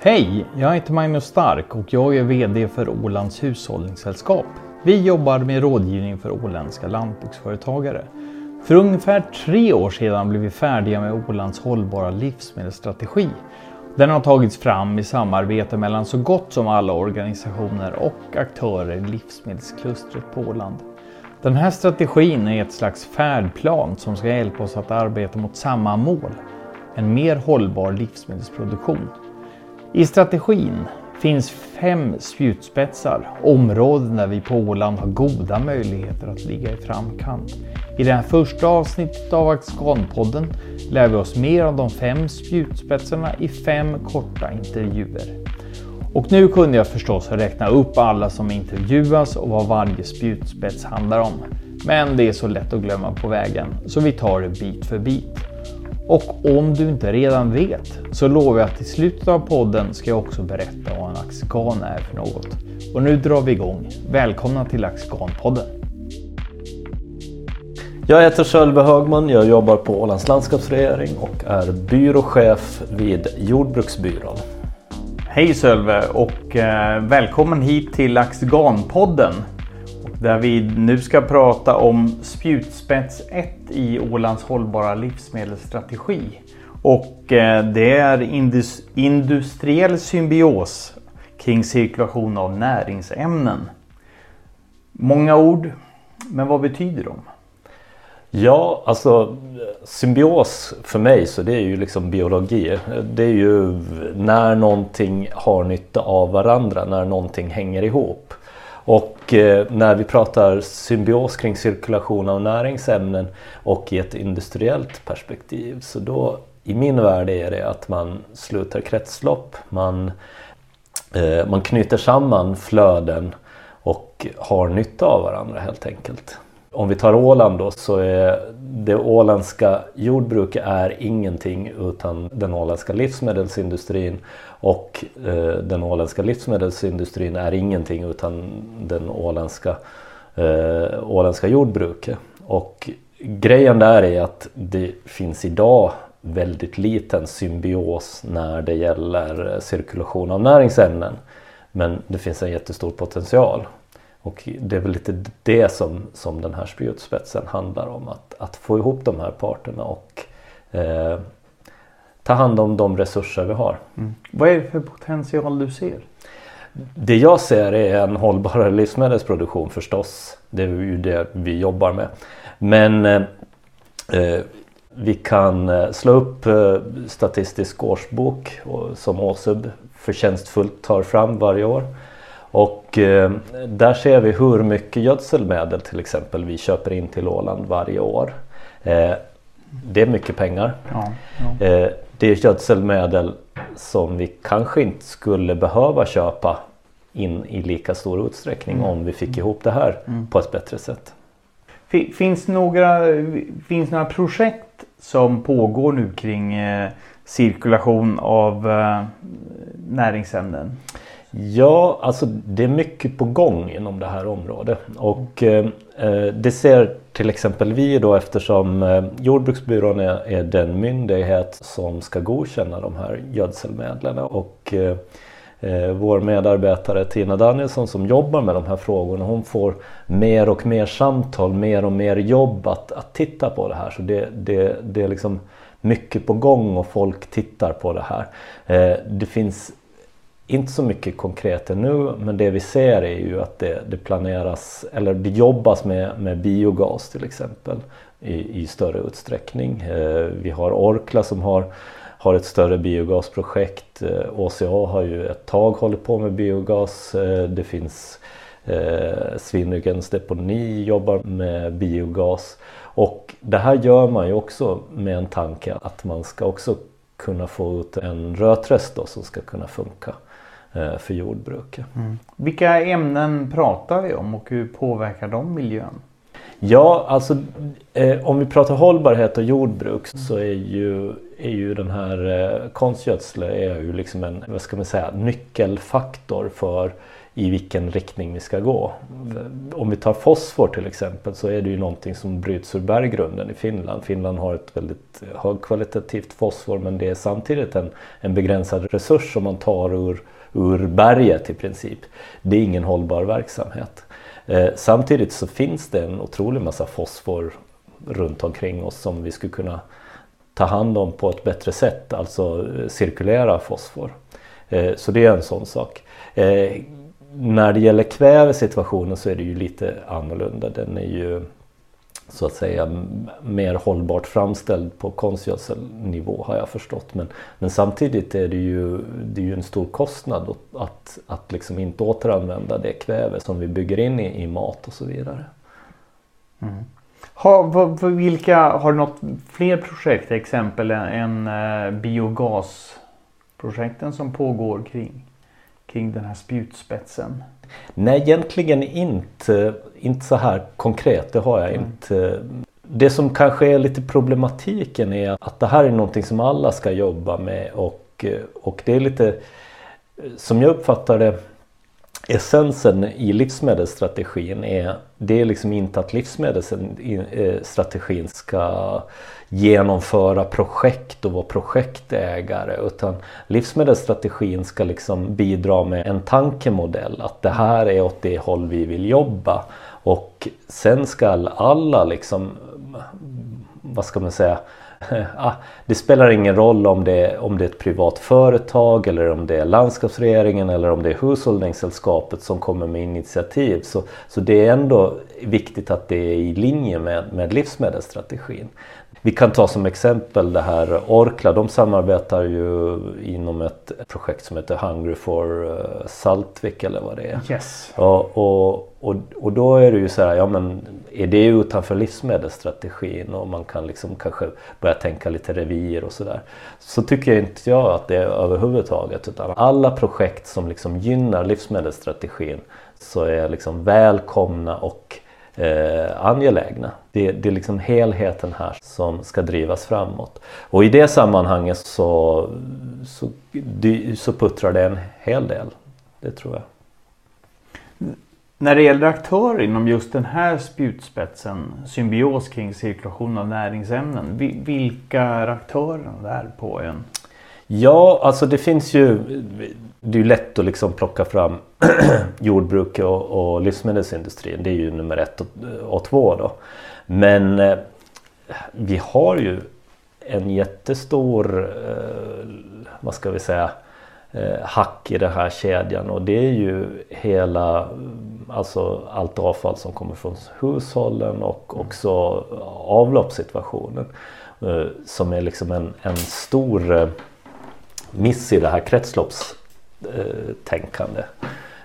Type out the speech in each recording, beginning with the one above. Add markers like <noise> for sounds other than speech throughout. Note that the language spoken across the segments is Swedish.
Hej! Jag heter Magnus Stark och jag är VD för Ålands hushållningssällskap. Vi jobbar med rådgivning för åländska lantbruksföretagare. För ungefär tre år sedan blev vi färdiga med Ålands hållbara livsmedelsstrategi. Den har tagits fram i samarbete mellan så gott som alla organisationer och aktörer i livsmedelsklustret på Åland. Den här strategin är ett slags färdplan som ska hjälpa oss att arbeta mot samma mål, en mer hållbar livsmedelsproduktion. I strategin finns fem spjutspetsar, områden där vi på Åland har goda möjligheter att ligga i framkant. I det här första avsnittet av Axganpodden lär vi oss mer om de fem spjutspetsarna i fem korta intervjuer. Och nu kunde jag förstås räkna upp alla som intervjuas och vad varje spjutspets handlar om. Men det är så lätt att glömma på vägen, så vi tar det bit för bit. Och om du inte redan vet så lovar jag att i slutet av podden ska jag också berätta vad en axigan är för något. Och nu drar vi igång. Välkomna till Axigan-podden. Jag heter Sölve Högman, jag jobbar på Ålands landskapsregering och är byråchef vid Jordbruksbyrån. Hej Sölve och eh, välkommen hit till Axigan-podden. Där vi nu ska prata om spjutspets 1 i Ålands hållbara livsmedelsstrategi. Och eh, det är industriell symbios kring cirkulation av näringsämnen. Många ord, men vad betyder de? Ja, alltså symbios för mig så det är ju liksom biologi. Det är ju när någonting har nytta av varandra, när någonting hänger ihop. Och eh, när vi pratar symbios kring cirkulation av näringsämnen och i ett industriellt perspektiv så då i min värld är det att man sluter kretslopp, man, eh, man knyter samman flöden och har nytta av varandra helt enkelt. Om vi tar Åland då så är det åländska jordbruket är ingenting utan den åländska livsmedelsindustrin och eh, den åländska livsmedelsindustrin är ingenting utan den åländska, eh, åländska jordbruket. Och grejen där är att det finns idag väldigt liten symbios när det gäller eh, cirkulation av näringsämnen. Men det finns en jättestor potential. Och det är väl lite det som, som den här spjutspetsen handlar om. Att, att få ihop de här parterna och eh, ta hand om de resurser vi har. Mm. Vad är det för potential du ser? Det jag ser är en hållbarare livsmedelsproduktion förstås. Det är ju det vi jobbar med. Men eh, eh vi kan eh, slå upp eh, Statistisk årsbok som ÅSUB förtjänstfullt tar fram varje år. Och eh, där ser vi hur mycket gödselmedel till exempel vi köper in till Åland varje år. Eh, det är mycket pengar. Ja, ja. Det är gödselmedel som vi kanske inte skulle behöva köpa in i lika stor utsträckning mm. om vi fick ihop det här mm. på ett bättre sätt. Finns några, finns några projekt som pågår nu kring eh, cirkulation av eh, näringsämnen? Ja, alltså det är mycket på gång inom det här området. Och eh, eh, det ser till exempel vi då eftersom eh, Jordbruksbyrån är, är, den myndighet som ska godkänna de här gödselmedlen. Och eh, eh, vår medarbetare Tina Danielsson som jobbar med de här frågorna hon får mer och mer samtal, mer och mer jobb att, att titta på det här. Så det, det, det är liksom mycket på gång och folk tittar på det här. Eh, det finns inte så mycket konkret ännu men det vi ser är ju att det, det planeras eller det jobbas med, med biogas till exempel i, i större utsträckning. Eh, vi har Orkla som har, har ett större biogasprojekt. Eh, OCA har ju ett tag hållit på med biogas. Eh, det finns eh, Svinryggens deponi jobbar med biogas. Och det här gör man ju också med en tanke att man ska också kunna få ut en rötrest då som ska kunna funka. Eh, för jordbruket. Mm. Vilka ämnen pratar vi om och hur påverkar de miljön? Ja, alltså eh, om vi pratar hållbarhet och jordbruk så är ju är ju den här eh, konstgödsel är ju liksom en vad ska man säga, nyckelfaktor för i vilken riktning vi ska gå. Om vi tar fosfor till exempel så är det ju någonting som bryts ur berggrunden i Finland. Finland har ett väldigt högkvalitativt fosfor men det är samtidigt en, en begränsad resurs som man tar ur, ur berget i princip. Det är ingen hållbar verksamhet. Eh, samtidigt så finns det en otrolig massa fosfor runt omkring oss som vi skulle kunna ta hand om på ett bättre sätt, alltså eh, cirkulera fosfor. Eh, så det är en sån sak. Eh, när det gäller kvävesituationen så är det ju lite annorlunda. Den är ju så att säga mer hållbart framställd på konstgödselnivå har jag förstått. Men, men samtidigt är det ju, det är ju en stor kostnad att, att liksom inte återanvända det kväve som vi bygger in i, i mat och så vidare. Mm. Har, vilka, har du något fler projekt, exempel än eh, biogasprojekten som pågår kring, kring den här spjutspetsen? Nej, egentligen inte, inte så här konkret. Det har jag mm. inte. Det som kanske är lite problematiken är att det här är någonting som alla ska jobba med och, och det är lite som jag uppfattar det essensen i livsmedelsstrategin är det är liksom inte att livsmedelsstrategin eh, ska genomföra projekt och vara projektägare utan livsmedelsstrategin ska liksom bidra med en tankemodell att det här är åt det håll vi vill jobba. Och sen ska alla liksom vad ska man säga <laughs> det spelar ingen roll om det, om det är ett privat företag eller om det är landskapsregeringen eller om det är hushållningssällskapet som kommer med initiativ. Så, så det är ändå viktigt att det är i linje med, med livsmedelsstrategin. Vi kan ta som exempel det här Orkla. De samarbetar ju inom ett projekt som heter Hungry for eh, Saltvik eller vad det är. Yes. Och, och, och, och då är det ju så här, ja men är det utanför livsmedelsstrategin och man kan liksom kanske börja tänka lite revir och sådär. Så tycker jag inte jag att det är överhuvudtaget. Utan alla projekt som liksom gynnar livsmedelsstrategin så är liksom välkomna och eh, angelägna. Det, det är liksom helheten här som ska drivas framåt. Och i det sammanhanget så, så, så puttrar det en hel del. Det tror jag. När det gäller aktörer inom just den här spjutspetsen, symbios kring cirkulation av näringsämnen, vilka är aktörerna där på ön? Ja, alltså det finns ju det är ju lätt att liksom plocka fram <clears throat> jordbruk och, och livsmedelsindustrin. Det är ju nummer ett och, och två då. Men eh, vi har ju en jättestor, eh, vad ska vi säga, eh, hack i den här kedjan och det är ju hela, alltså allt avfall som kommer från hushållen och också avloppssituationen. Eh, som är liksom en, en stor eh, miss i det här kretslopps Eh, tänkande.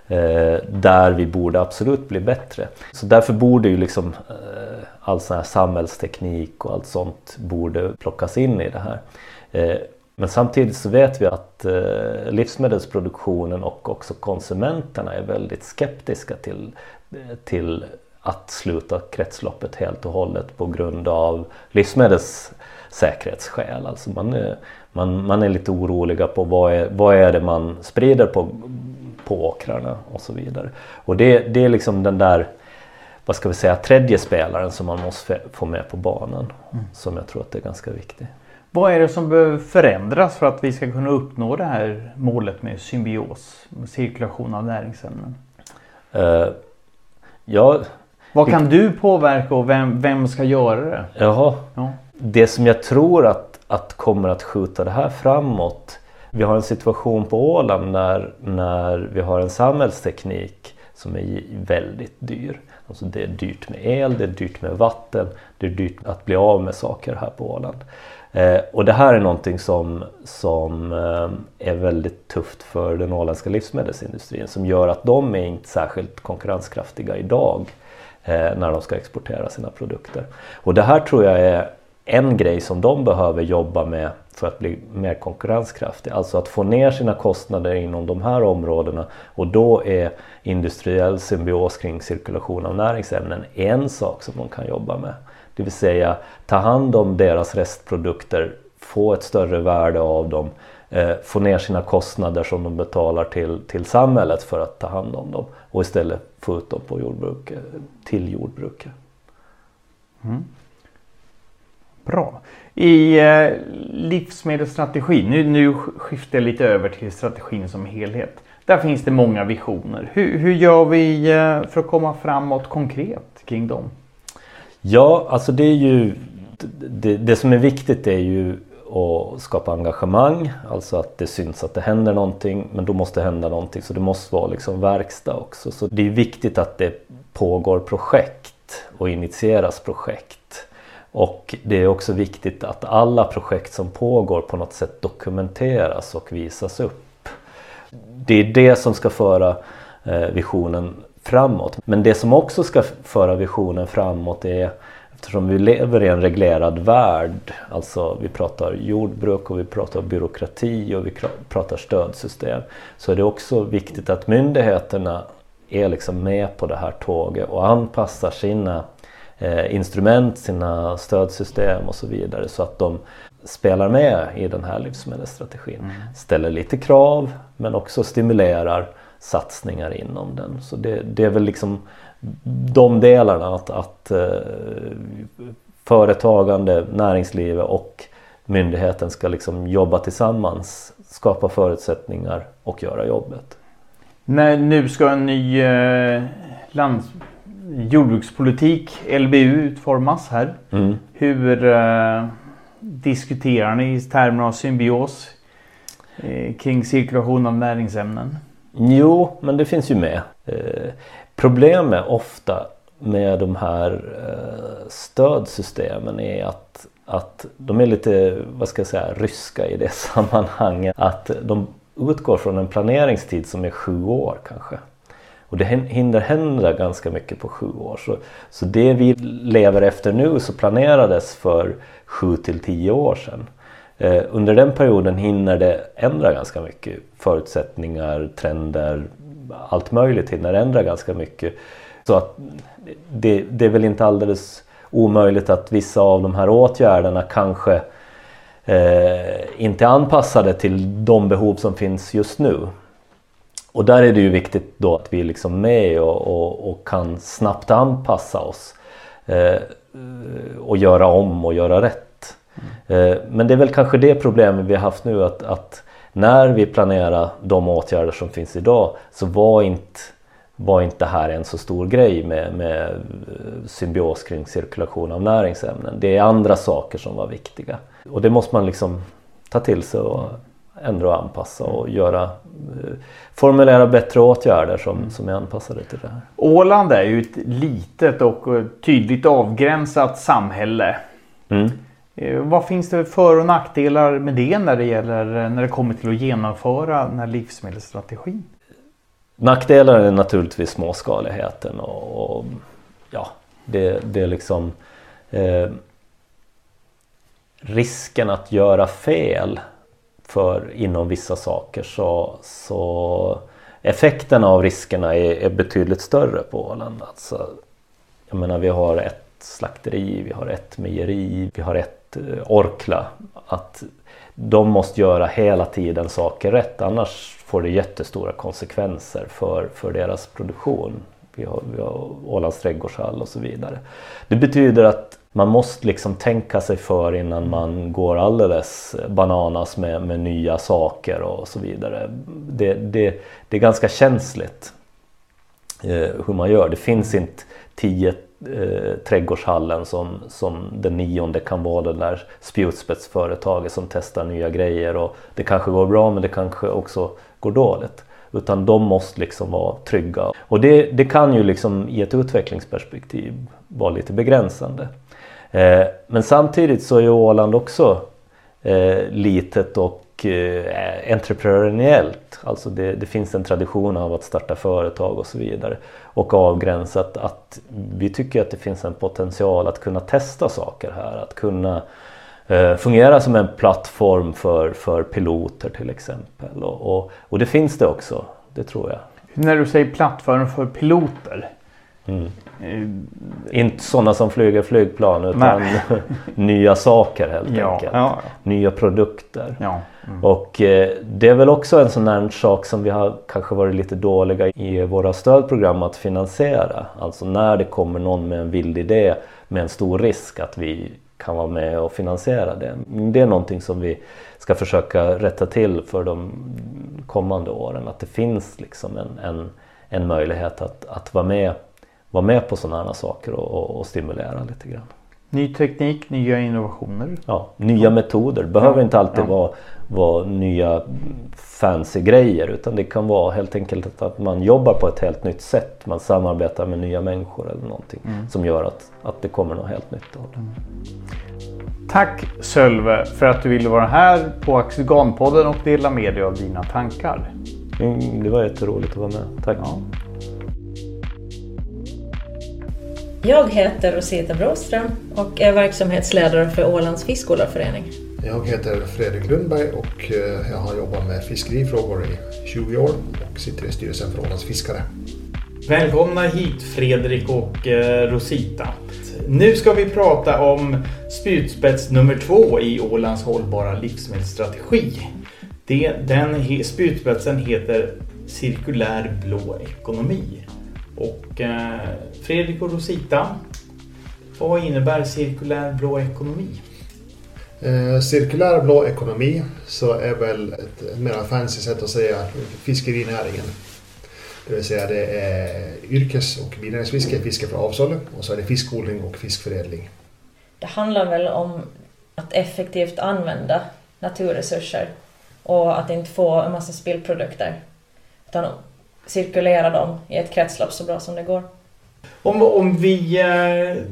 Eh, där vi borde absolut bli bättre. Så därför borde ju liksom eh, all sån här samhällsteknik och allt sånt borde plockas in i det här. Men samtidigt så vet vi att livsmedelsproduktionen och också konsumenterna är väldigt skeptiska till, till att sluta kretsloppet helt och hållet på grund av livsmedelssäkerhetsskäl. Alltså man, man, man är lite oroliga på vad är, vad är det man sprider på, på åkrarna och så vidare. Och det, det är liksom den där vad ska vi säga, tredje spelaren som man måste få med på banan. Mm. Som jag tror att det är ganska viktigt. Vad är det som behöver förändras för att vi ska kunna uppnå det här målet med symbios, med cirkulation av näringsämnen? Uh, ja, Vad kan du påverka och vem, vem ska göra det? Jaha. Ja. Det som jag tror att att kommer att skjuta det här framåt. Vi har en situation på Åland när, när vi har en samhällsteknik som är väldigt dyr. Alltså det är dyrt med el, det är dyrt med vatten, det är dyrt att bli av med saker här på Åland. Eh, och det här är någonting som, som eh, är väldigt tufft för den åländska livsmedelsindustrin som gör att de är inte särskilt konkurrenskraftiga idag eh, när de ska exportera sina produkter. Och det här tror jag är en grej som de behöver jobba med för att bli mer konkurrenskraftiga. Alltså att få ner sina kostnader inom de här områdena och då är industriell symbios kring cirkulation av näringsämnen en sak som de kan jobba med. Det vill säga ta hand om deras restprodukter få ett större värde av dem, eh, få ner sina kostnader som de betalar till, till samhället för att ta hand om dem och istället få ut dem på jordbruk, eh, till jordbruket. Mm. Bra. I eh, livsmedelsstrategin, nu, nu skiftar jag lite över till strategin som helhet. Där finns det många visioner. Hur, hur gör vi eh, för att komma framåt konkret kring dem? Ja, alltså det är ju det, det som är viktigt är ju att skapa engagemang, alltså att det syns att det händer någonting men då måste det hända någonting så det måste vara liksom verkstad också. Så det är viktigt att det pågår projekt och initieras projekt. Och det är också viktigt att alla projekt som pågår på något sätt dokumenteras och visas upp. Det är det som ska föra eh, visionen framåt. Men det som också ska föra visionen framåt är eftersom vi lever i en reglerad värld, alltså vi pratar jordbruk och vi pratar byråkrati och vi pratar stödsystem, så är det också viktigt att myndigheterna är liksom med på det här tåget och anpassar sina eh, instrument, sina stödsystem och så vidare så att de spelar med i den här livsmedelsstrategin. Mm. Ställer lite krav men också stimulerar satsningar inom den. Så det, det är väl liksom de delarna att, att eh, företagande, näringslivet och myndigheten ska liksom jobba tillsammans, skapa förutsättningar och göra jobbet. När nu ska en ny eh, lands jordbrukspolitik, LBU, utformas här. Mm. Hur eh, diskuterar ni i termer av symbios eh, kring cirkulation av näringsämnen? Jo, men det finns ju med. Eh, problemet ofta med de här eh, stödsystemen är att, att de är lite, vad ska jag säga, ryska i det <laughs> sammanhanget. Att de utgår från en planeringstid som är sju år kanske. Och det hinner hända ganska mycket på sju år. Så, så det vi lever efter nu så planerades för sju till tio år sedan. Eh, under den perioden hinner det ändra ganska mycket. Förutsättningar, trender, allt möjligt hinner ändra ganska mycket. Så att det, det är väl inte alldeles omöjligt att vissa av de här åtgärderna kanske eh, inte är anpassade till de behov som finns just nu. Och där är det ju viktigt då att vi är liksom med och, och, och kan snabbt anpassa oss eh, och göra om och göra rätt. Mm. Eh, men det är väl kanske det problemet vi har haft nu att, att, när vi planerar de åtgärder som finns idag så var inte, var inte det här en så stor grej med, med symbios kring cirkulation av näringsämnen. Det är andra saker som var viktiga och det måste man liksom ta till sig och ändra och anpassa och göra eh, formulera bättre åtgärder som, mm. som är anpassade till det här. Åland är ju ett litet och tydligt avgränsat samhälle. Mm. Eh, vad finns det för och nackdelar med det när det gäller eh, när det kommer till att genomföra den här livsmedelsstrategin? Nackdelar är naturligtvis småskaligheten och, och ja, det, det är liksom eh, risken att göra fel för inom vissa saker så, så effekterna av riskerna är, är betydligt större på Åland. Alltså, jag menar vi har ett slakteri, vi har ett mejeri, vi har ett Eh, orkla. Att de måste göra hela tiden saker rätt annars får det jättestora konsekvenser för, för deras produktion. Vi har, vi har Ålands trädgårdshall och så vidare. Det betyder att man måste liksom tänka sig för innan man går alldeles bananas med, med nya saker och så vidare. Det, det, det är ganska känsligt eh, hur man gör. Det finns inte tio eh, trädgårdshallen som, som den nionde kan vara det där spjutspetsföretaget som testar nya grejer och det kanske går bra men det kanske också går dåligt. Utan de måste liksom vara trygga. Och det, det kan ju liksom i ett utvecklingsperspektiv vara lite begränsande. Eh, men samtidigt så är Åland också eh, litet och eh, entreprenöriellt. Alltså det, det, finns en tradition av att starta företag och så vidare. Och avgränsat att vi tycker att det finns en potential att kunna testa saker här. Att kunna eh, fungera som en plattform för, för piloter till exempel. Och, och, och det finns det också, det tror jag. När du säger plattform för piloter, Mm. Uh, inte sådana som flyger flygplan utan <laughs> nya saker helt ja, enkelt. Ja. Nya produkter. Ja. Mm. Och eh, det är väl också en sån här sak som vi har kanske varit lite dåliga i våra stödprogram att finansiera. Alltså när det kommer någon med en vild idé med en stor risk att vi kan vara med och finansiera det. Det är någonting som vi ska försöka rätta till för de kommande åren. Att det finns liksom en, en, en möjlighet att, att vara, med, vara med på sådana här saker och, och, och stimulera lite grann. Ny teknik, nya innovationer. Ja, nya metoder. behöver ja. inte alltid ja. vara, vara nya fancy grejer utan det kan vara helt enkelt att man jobbar på ett helt nytt sätt. Man samarbetar med nya människor eller någonting mm. som gör att, att det kommer något helt nytt av det. Mm. Tack Sölve för att du ville vara här på Axiganpodden och dela med dig av dina tankar. Mm, det var jätteroligt att vara med. Tack. Ja. Jag heter Rosita Bråström och är verksamhetsledare för Ålands fiskodlarförening. Jag heter Fredrik Lundberg och eh, jag har jobbat med fiskerifrågor i 20 år och sitter i styrelsen för Ålands fiskare. Välkomna hit Fredrik och eh, Rosita. Nu ska vi prata om spjutspets nummer två i Ålands hållbara livsmedelsstrategi. Det, den spjutspetsen heter cirkulär blå ekonomi. Och eh, Fredrik och Rosita, vad innebär cirkulär blå ekonomi? Eh, cirkulär blå ekonomi så är väl ett mer fancy sätt att säga fiskerinäringen. Det vill säga det är yrkes och binäringsfiske, fiske för avsalu och så är det fiskodling och fiskförädling. Det handlar väl om att effektivt använda naturresurser och att inte få en massa spillprodukter. Utan cirkulera dem i ett kretslopp så bra som det går. Om, om vi eh,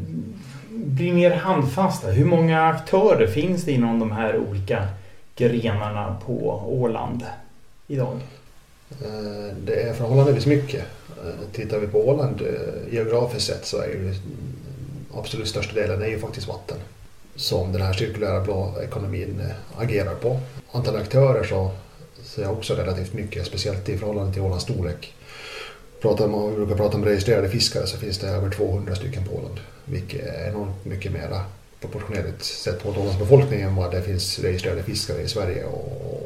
blir mer handfasta, hur många aktörer finns det inom de här olika grenarna på Åland idag? Eh, det är förhållandevis mycket. Eh, tittar vi på Åland geografiskt sett så är ju absolut största delen är ju faktiskt vatten som den här cirkulära blå ekonomin agerar på. Antal aktörer så ser jag också relativt mycket, speciellt i förhållande till Ålands storlek. Pratar man, vi brukar prata om registrerade fiskare så finns det över 200 stycken på Åland, vilket är enormt mycket mera proportionerligt sett mot Ålands befolkning än vad det finns registrerade fiskare i Sverige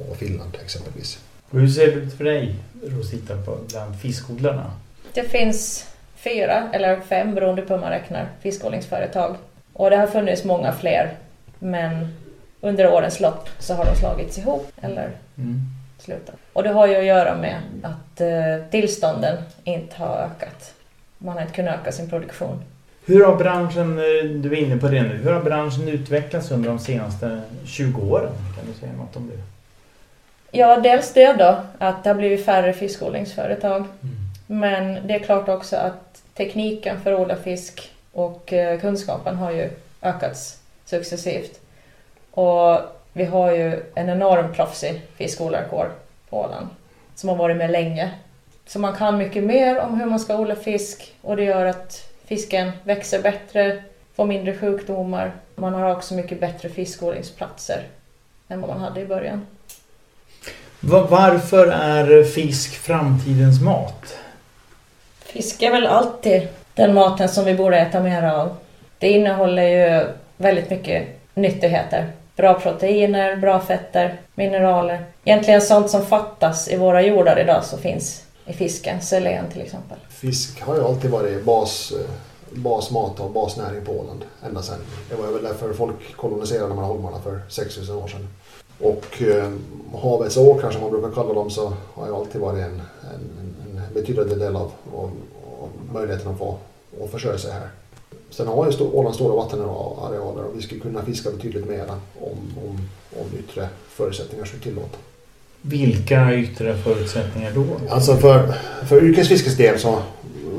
och Finland exempelvis. Och hur ser det ut för dig, Rosita, bland fiskodlarna? Det finns fyra eller fem, beroende på hur man räknar, fiskodlingsföretag. Och det har funnits många fler, men under årens lopp så har de slagits ihop eller mm. Slutat. Och det har ju att göra med att eh, tillstånden inte har ökat. Man har inte kunnat öka sin produktion. Hur har branschen, eh, du är inne på det nu, hur har branschen utvecklats under de senaste 20 åren? Kan du säga något om det? Ja, dels det då, att det har blivit färre fiskodlingsföretag. Mm. Men det är klart också att tekniken för att odla fisk och eh, kunskapen har ju ökats successivt. Och vi har ju en enorm proffsig fiskodlarkår på Åland som har varit med länge. Så man kan mycket mer om hur man ska odla fisk och det gör att fisken växer bättre, får mindre sjukdomar. Man har också mycket bättre fiskodlingsplatser än vad man hade i början. Varför är fisk framtidens mat? Fisk är väl alltid den maten som vi borde äta mer av. Det innehåller ju väldigt mycket nyttigheter. Bra proteiner, bra fetter, mineraler. Egentligen sånt som fattas i våra jordar idag så finns i fisken, selen till exempel. Fisk har ju alltid varit bas, eh, basmat och basnäring på Åland ända sedan. Det var väl därför folk koloniserade de här holmarna för 6000 år sedan. Och eh, havets åkrar som man brukar kalla dem så har ju alltid varit en, en, en betydande del av, av, av möjligheten att få att försörja sig här. Sen har ju Åland stora vattenarealer och vi skulle kunna fiska betydligt mer om, om, om yttre förutsättningar skulle tillåta. Vilka yttre förutsättningar då? Alltså för, för yrkesfiskets del så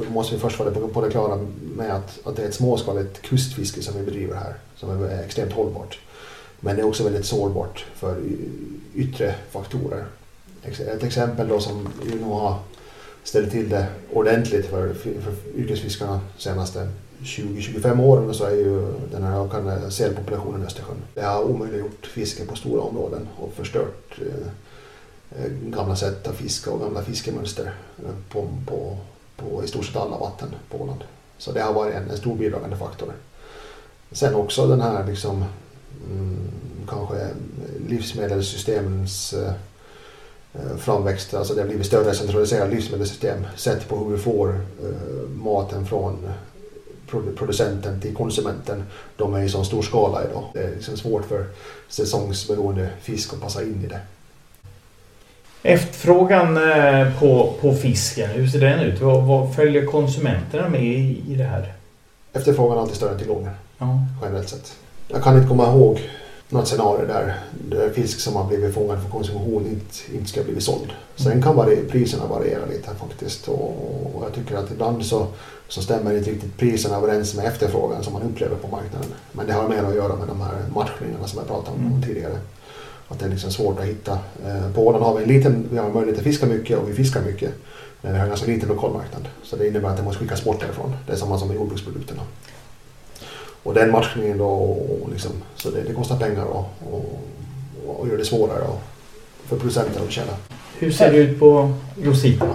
måste vi först vara på det klara med att, att det är ett småskaligt kustfiske som vi bedriver här som är extremt hållbart. Men det är också väldigt sårbart för yttre faktorer. Ett exempel då som ju nog har ställt till det ordentligt för, för yrkesfiskarna senaste 20-25 åren så är ju den här ökande sälpopulationen i Östersjön. Det har omöjliggjort fiske på stora områden och förstört eh, eh gamla sätt att fiska och gamla fiskemönster eh, på, på, på i stort sett alla vatten på Åland. Så det har varit en, en stor bidragande faktor. Sen också den här liksom, mm, kanske livsmedelssystemens eh, eh framväxt. Alltså det har blivit större centraliserade livsmedelssystem sett på hur vi får eh, maten från producenten till konsumenten. De är i så stor skala idag. Det är liksom svårt för säsongsberoende fisk att passa in i det. Efterfrågan på, på fisken, hur ser den ut? Vad, vad följer konsumenterna med i, i det här? Efterfrågan är alltid större än tillgången. Ja. Generellt sett. Jag kan inte komma ihåg något scenario där, där fisk som har blivit fångad för konsumtion inte, inte ska bli såld. Sen kan vari, priserna variera lite faktiskt och, och, jag tycker att ibland så, så stämmer inte riktigt priserna överens med efterfrågan som man upplever på marknaden. Men det har mer att göra med de här matchningarna som jag pratade om mm. tidigare. Att det är liksom svårt att hitta. Eh, på Åland har vi en liten, vi har möjlighet att fiska mycket och vi fiskar mycket. Men vi har en ganska liten lokalmarknad. Så det innebär att det måste skickas bort därifrån. Det är samma som med jordbruksprodukterna. Och den matchningen då, och liksom, så det, det kostar pengar och, och, och gör det svårare då, för producenten att tjäna. Hur ser det ut på Rosita?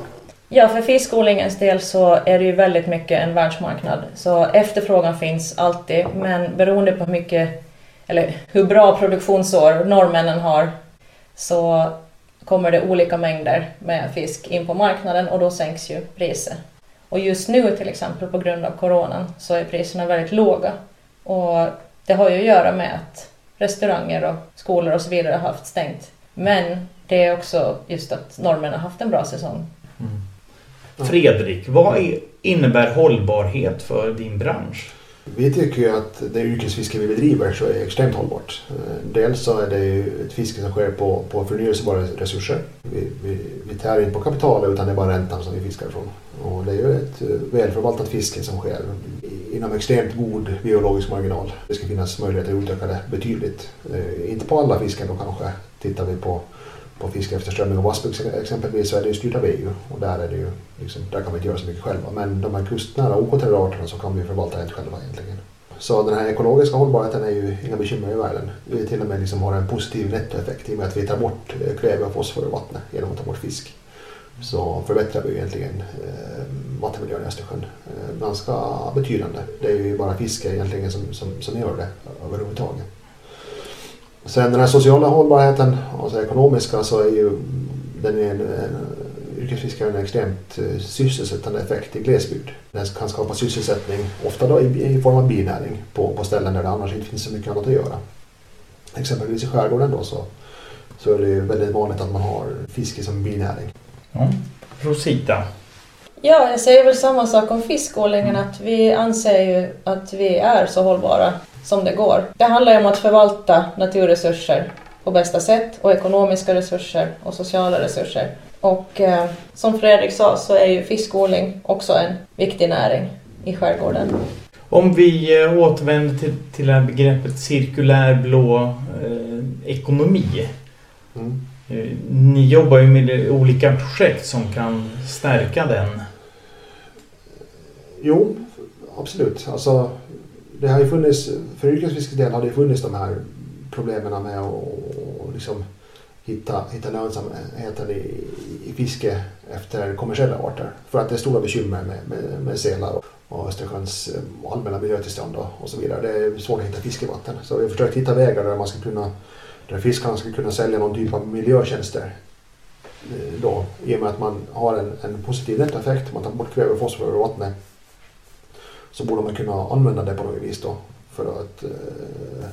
Ja, för fiskodlingens del så är det ju väldigt mycket en världsmarknad. Så efterfrågan finns alltid, men beroende på hur mycket, eller hur bra produktionsår norrmännen har, så kommer det olika mängder med fisk in på marknaden och då sänks ju priset. Och just nu till exempel på grund av coronan så är priserna väldigt låga och det har ju att göra med att restauranger och skolor och så vidare har haft stängt. Men det är också just att norrmännen har haft en bra säsong. Fredrik, vad innebär hållbarhet för din bransch? Vi tycker ju att det yrkesfiske vi bedriver så är extremt hållbart. Eh, dels så är det ju ett fiske som sker på, på förnyelsebara resurser. Vi, vi, vi tär inte på kapitalet utan det är bara räntan som vi fiskar ifrån. Och det är ju ett eh, välförvaltat fiske som sker inom extremt god biologisk marginal. Det ska finnas möjligheter att utöka det betydligt. Eh, inte på alla fiskar då kanske. Tittar vi på, på fiske efter strömming och wasp exempelvis så är det ju styrt av EU och där, är det ju, liksom, där kan vi inte göra så mycket själva. Men de här kustnära okontrollerade arterna så kan vi förvalta helt själva egentligen. Så den här ekologiska hållbarheten är ju inga bekymmer i världen. Vi till och med liksom har en positiv nettoeffekt i och med att vi tar bort eh, kväve och fosfor i vattnet genom att ta bort fisk så förbättrar vi egentligen eh, vattenmiljön i Östersjön eh, ganska betydande. Det är ju bara fiske egentligen som, som, som gör det överhuvudtaget. Sen den här sociala hållbarheten, alltså ekonomiska, så är ju den är en, en, yrkesfiskaren en extremt eh, sysselsättande effekt i glesbygd. Den kan skapa sysselsättning, ofta då i, i form av binäring på, på ställen där det annars inte finns så mycket annat att göra. Exempelvis i skärgården då så, så är det ju väldigt vanligt att man har fiske som binäring. Ja. Rosita? Ja, jag säger väl samma sak om fiskodlingen, att vi anser ju att vi är så hållbara som det går. Det handlar ju om att förvalta naturresurser på bästa sätt och ekonomiska resurser och sociala resurser. Och eh, som Fredrik sa så är ju fiskodling också en viktig näring i skärgården. Om vi eh, återvänder till, till det här begreppet cirkulär blå eh, ekonomi. Mm. Eh, ni jobbar ju med olika projekt som kan stärka den. Jo, absolut. Alltså, det har ju funnits, för yrkesfiskets del har det funnits de här problemen med att liksom hitta, hitta lönsamheten i, i fiske efter kommersiella arter. För att det är stora bekymmer med, med, med sälar och Östersjöns eh, allmänna miljötillstånd och, och så vidare. Det är svårt att hitta fiskevatten. Så vi har försökt hitta vägar där man ska kunna där fiskarna ska kunna sälja någon typ av miljötjänster. Eh, då, I och med att man har en, en positiv nettoeffekt, man tar bort kväve och fosfor ur vattnet, så borde man kunna använda det på något vis då för att eh,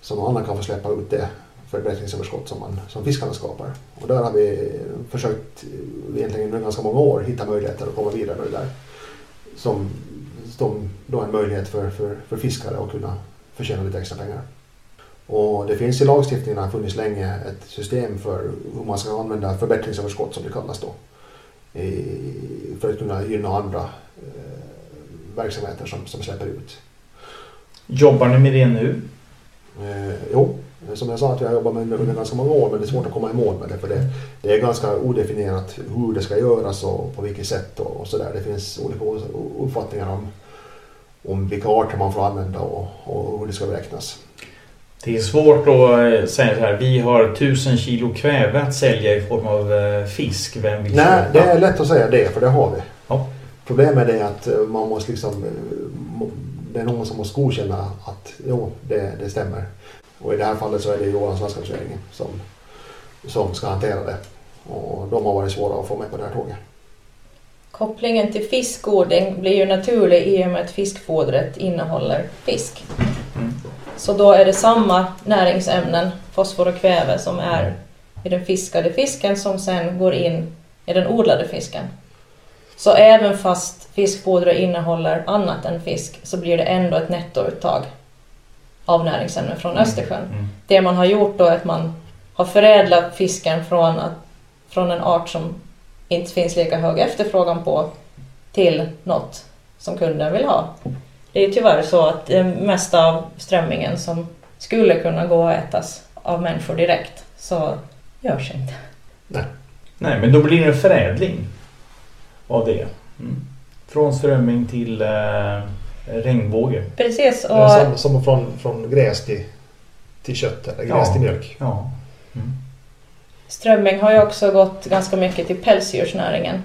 så någon annan kan få släppa ut det förbättringsöverskott som, man, som fiskarna skapar. Och där har vi försökt eh, egentligen under ganska många år hitta möjligheter att komma vidare med det där. Som, som då en möjlighet för, för, för fiskare att kunna förtjäna lite extra pengar. Och det finns i lagstiftningen, har funnits länge, ett system för hur man ska använda förbättringsöverskott som det kallas då. För att kunna gynna andra verksamheter som, som släpper ut. Jobbar ni med det nu? Eh, jo, som jag sa att jag jobbar med det under ganska många år men det är svårt att komma i mål med det för det, det är ganska odefinierat hur det ska göras och på vilket sätt och, och sådär. Det finns olika uppfattningar om, om vilka arter man får använda och, och hur det ska beräknas. Det är svårt att eh, säga så här, vi har tusen kilo kväve att sälja i form av eh, fisk. Vem vill Nej, köpa? det är lätt att säga det, för det har vi. Problemet är att eh, man måste liksom, eh, det är någon som måste godkänna att jo, det, det stämmer. Och i det här fallet så är det Ålands landskapsregering som, som ska hantera det. Och de har varit svåra att få med på det här tåget. Kopplingen till fiskodling blir ju naturlig i och med att fiskfodret innehåller fisk. Mm. Så då är det samma näringsämnen, fosfor och kväve, som är i den fiskade fisken som sen går in i den odlade fisken. Så även fast fiskfodret innehåller annat än fisk så blir det ändå ett nettouttag av näringsämnen från Östersjön. Mm. Det man har gjort då är att man har förädlat fisken från, att, från en art som inte finns lika hög efterfrågan på till något som kunden vill ha. Det är tyvärr så att det mesta av strömmingen som skulle kunna gå att ätas av människor direkt så görs inte. Nej, men då blir det en förädling av det. Mm. Från strömming till eh, regnbåge. Precis, är som, och som från, från gräs till, till kött eller gräs Ja. till mjölk. Ja. Mm. strömming har ju också gått ganska mycket till pälsdjursnäringen.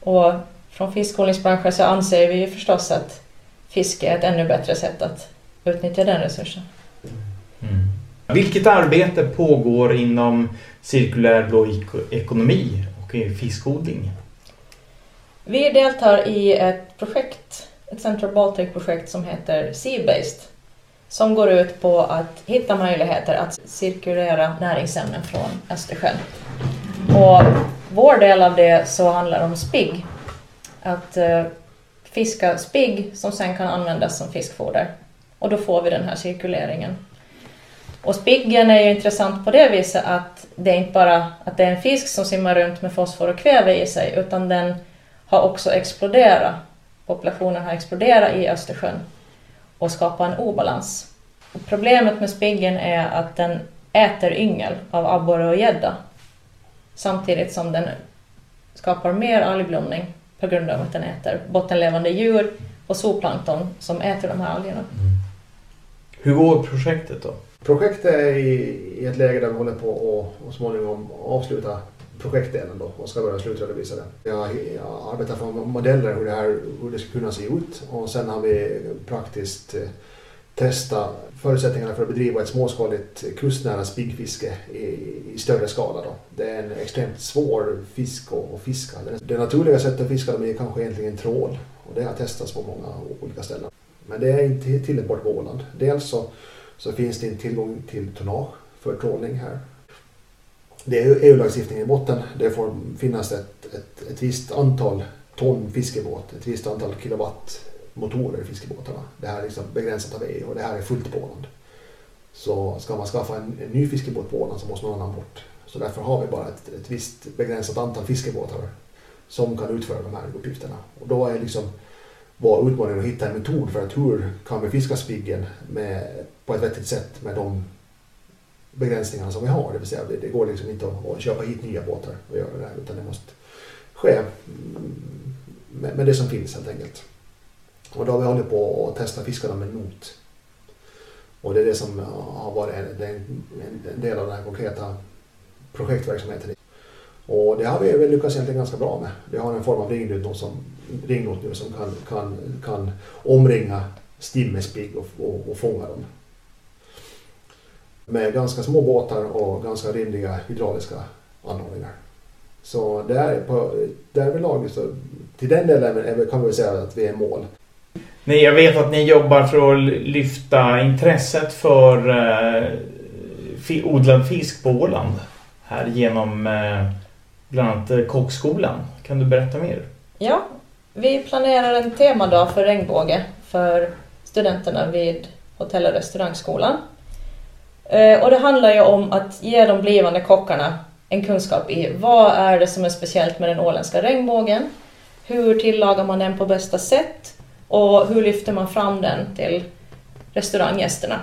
Och från fiskodlingsbranschen så anser vi ju förstås att fiske är ett ännu bättre sätt att utnyttja den resursen. Mm. Vilket arbete pågår inom cirkulär blå eko- ekonomi och i fiskodling? Vi deltar i ett projekt, ett Central Baltic-projekt som heter Sea-Based, som går ut på att hitta möjligheter att cirkulera näringsämnen från Östersjön. Och vår del av det så handlar om spigg. Att eh, fiska spigg som sen kan användas som fiskfoder. Och då får vi den här cirkuleringen. Och spiggen är ju intressant på det viset att det är inte bara att det är en fisk som simmar runt med fosfor och kväve i sig, utan den har också exploderat. Populationen har exploderat i Östersjön och skapat en obalans. Och problemet med spiggen är att den äter yngel av abborre och gädda samtidigt som den skapar mer algblomning på grund av att den äter bottenlevande djur och zooplankton som äter de här algerna. Hur går projektet då? Projektet är i, i ett läge där vi håller på att och småningom avsluta projektdelen då och ska börja slutredovisa det. Jag, jag arbetar fram modeller hur det, här, hur det ska kunna se ut och sen har vi praktiskt eh, testat förutsättningarna för att bedriva ett småskaligt kustnära spiggfiske i, i större skala. Då. Det är en extremt svår fisk att, fiska. Det naturliga sättet att fiska dem är kanske egentligen trål och det har testats på många olika ställen. Men det är inte tillämpbart på Åland. Dels så så finns det inte tillgång till tonnage för trålning här. Det är EU-lagstiftningen i botten. Det får finnas ett, ett, ett visst antal ton fiskebåt, ett visst antal kilowatt motorer i fiskebåtarna. Det här är liksom begränsat av EU och det här är fullt på Åland. Så ska man skaffa en, en ny fiskebåt på Åland så måste någon annan bort. Så därför har vi bara ett, ett visst begränsat antal fiskebåtar som kan utföra de här uppgifterna. Och då är liksom vår utmaning att hitta en metod för att hur kan vi fiska spiggen med, på ett vettigt sätt med de begränsningarna som vi har. Det vill säga det, går liksom inte att, köpa hit nya båtar och göra det här utan det måste ske med, det som finns helt enkelt. Och då har vi hållit på att testa fiskarna med not. Och det är det som har varit en, en, del av den här konkreta projektverksamheten. Och det har vi väl lyckats egentligen ganska bra med. Vi har en form av ringnot som, ringnot nu som kan, kan, kan omringa stimmespigg och, och, och fånga dem. Med ganska små båtar och ganska rimliga hydrauliska anordningar. Så där, på, därvidlag, så, till den delen kan vi säga att vi är mål. Nej, jag vet att ni jobbar för att lyfta intresset för eh, fi- odlad fisk på Åland. Här genom eh, bland annat eh, Kockskolan. Kan du berätta mer? Ja, vi planerar en temadag för regnbåge för studenterna vid Hotell och restaurangskolan. Eh, Och det handlar ju om att ge de blivande kockarna en kunskap i vad är det som är speciellt med den åländska regnbågen? Hur tillagar man den på bästa sätt? Och hur lyfter man fram den till restauranggästerna?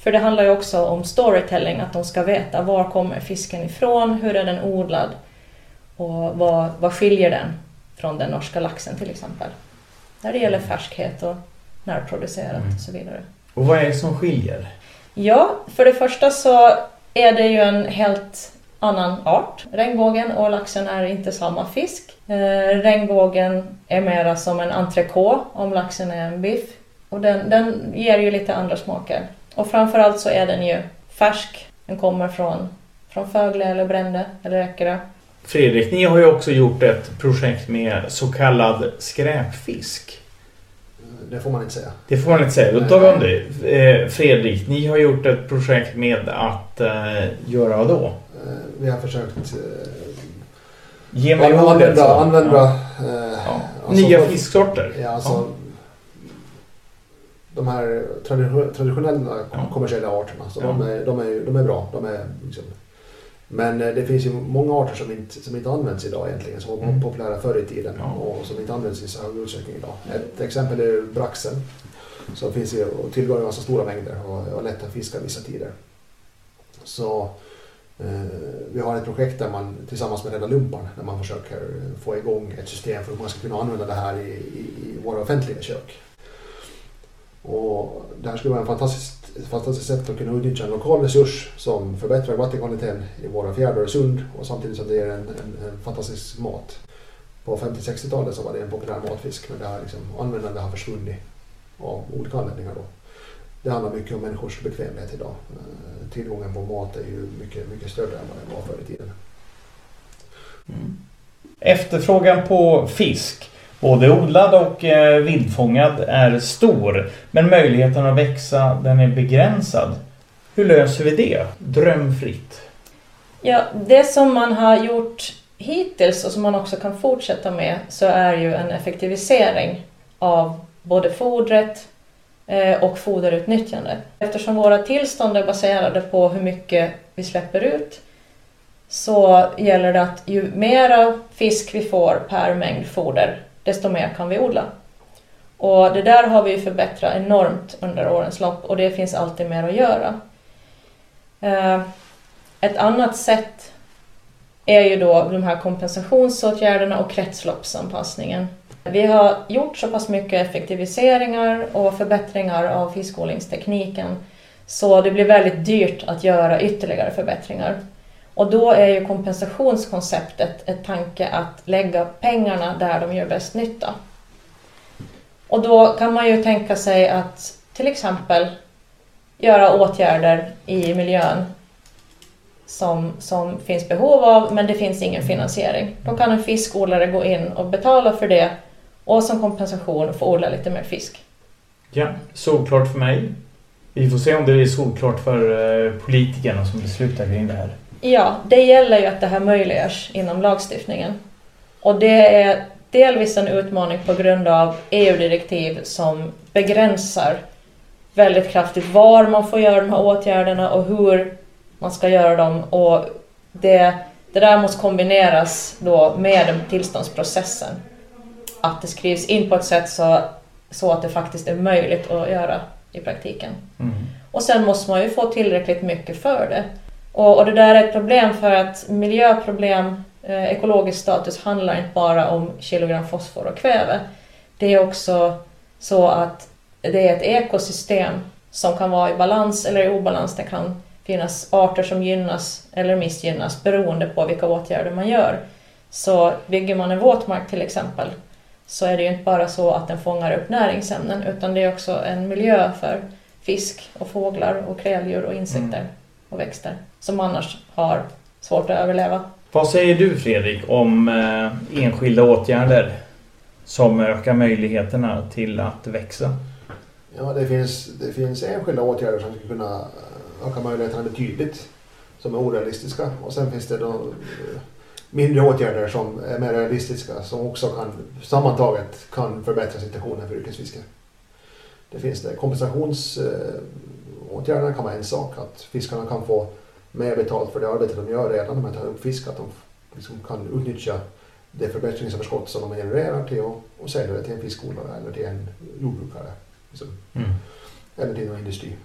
För det handlar ju också om storytelling, att de ska veta var kommer fisken ifrån, hur är den odlad och vad, vad skiljer den från den norska laxen till exempel. När det gäller färskhet och närproducerat Mm. och så vidare. Och vad är det som skiljer? Ja, för det första så är det ju en helt annan art. Regnbågen och laxen är inte samma fisk. Eh, regnbågen är mera som en entrecote om laxen är en biff. Och den, den ger ju lite andra smaker. Och framförallt så är den ju färsk. Den kommer från, från Fögle eller Brände eller Eckerö. Fredrik, ni har ju också gjort ett projekt med så kallad skräpfisk. Det får man inte säga. Det får man inte säga. Då tar vi om det. Eh, Fredrik, ni har gjort ett projekt med att eh, göra vad då? Eh, vi har försökt Ge mig använda, ordet. använda Ja. eh, Ja. alltså Nya fisksorter. Ja, alltså, De här tradi- traditionella Ja. kommersiella arterna, så Ja. de, är, de, är, de är bra. De är, liksom, men eh, det finns ju många arter som inte, som inte används idag egentligen, som var Mm. populära förr i tiden Ja. och som inte används i så hög utsträckning idag. Ett exempel är braxen, som finns i, och tillgår i ganska stora mängder och är lätt att fiska vissa tider. Så eh, vi har ett projekt där man tillsammans med Rädda Lumpan där man försöker få igång ett system för hur man ska kunna använda det här i, i, i våra offentliga kök. Och det här skulle vara en fantastiskt, ett fantastiskt sätt att kunna utnyttja en lokal resurs som förbättrar vattenkvaliteten i våra fjärdar och sund och samtidigt som det ger en, en, en fantastisk mat. På 50-60-talet så var det en populär matfisk men det har liksom, användandet har försvunnit av olika anledningar då. Det handlar mycket om människors bekvämlighet idag. Eh, tillgången på mat är ju mycket, mycket större än vad den var förr i tiden. Mm. Efterfrågan på fisk, både odlad och eh, vildfångad, är stor. Men möjligheten att växa den är begränsad. Hur löser vi det? Drömfritt. Ja, det som man har gjort hittills och som man också kan fortsätta med så är ju en effektivisering av både fodret eh, och foderutnyttjande. Eftersom våra tillstånd är baserade på hur mycket vi släpper ut så gäller det att ju mera fisk vi får per mängd foder, desto mer kan vi odla. Och det där har vi förbättrat enormt under årens lopp och det finns alltid mer att göra. Eh, ett annat sätt är ju då de här kompensationsåtgärderna och kretsloppsanpassningen. Vi har gjort så pass mycket effektiviseringar och förbättringar av fiskodlingstekniken så det blir väldigt dyrt att göra ytterligare förbättringar. Och då är ju kompensationskonceptet ett tanke att lägga pengarna där de gör bäst nytta. Och då kan man ju tänka sig att till exempel göra åtgärder i miljön som, som finns behov av men det finns ingen finansiering. Då kan en fiskodlare gå in och betala för det och som kompensation få odla lite mer fisk. Ja, solklart för mig. Vi får se om det är solklart för eh, politikerna som beslutar kring det här. Ja, det gäller ju att det här möjliggörs inom lagstiftningen. Och det är delvis en utmaning på grund av EU-direktiv som begränsar väldigt kraftigt var man får göra de här åtgärderna och hur man ska göra dem. Och det, det där måste kombineras då med den tillståndsprocessen. Att det skrivs in på ett sätt så, så att det faktiskt är möjligt att göra i praktiken. Mm. Och sen måste man ju få tillräckligt mycket för det. Och, och det där är ett problem för att miljöproblem, eh, ekologisk status handlar inte bara om kilogram fosfor och kväve. Det är också så att det är ett ekosystem som kan vara i balans eller i obalans. Det kan finnas arter som gynnas eller missgynnas beroende på vilka åtgärder man gör. Så bygger man en våtmark till exempel så är det ju inte bara så att den fångar upp näringsämnen utan det är också en miljö för fisk och fåglar och kräldjur och insekter mm och växter som annars har svårt att överleva. Vad säger du Fredrik om eh, enskilda åtgärder som ökar möjligheterna till att växa? Ja, det finns, det finns enskilda åtgärder som skulle kunna eh, öka möjligheterna betydligt, som är orealistiska. Och sen finns det då eh, mindre åtgärder som är mer realistiska, som också kan sammantaget kan förbättra situationen för yrkesfiske. Det finns det. Kompensationsåtgärderna kan vara en sak, att fiskarna kan få mer betalt för det arbete de gör redan med att ta upp fisk, att de liksom kan utnyttja det förbättringsöverskott som de genererar till att och sälja det till en fiskodlare eller till en jordbrukare. Liksom Mm. eller till någon industri.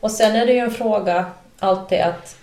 Och sen är det ju en fråga alltid att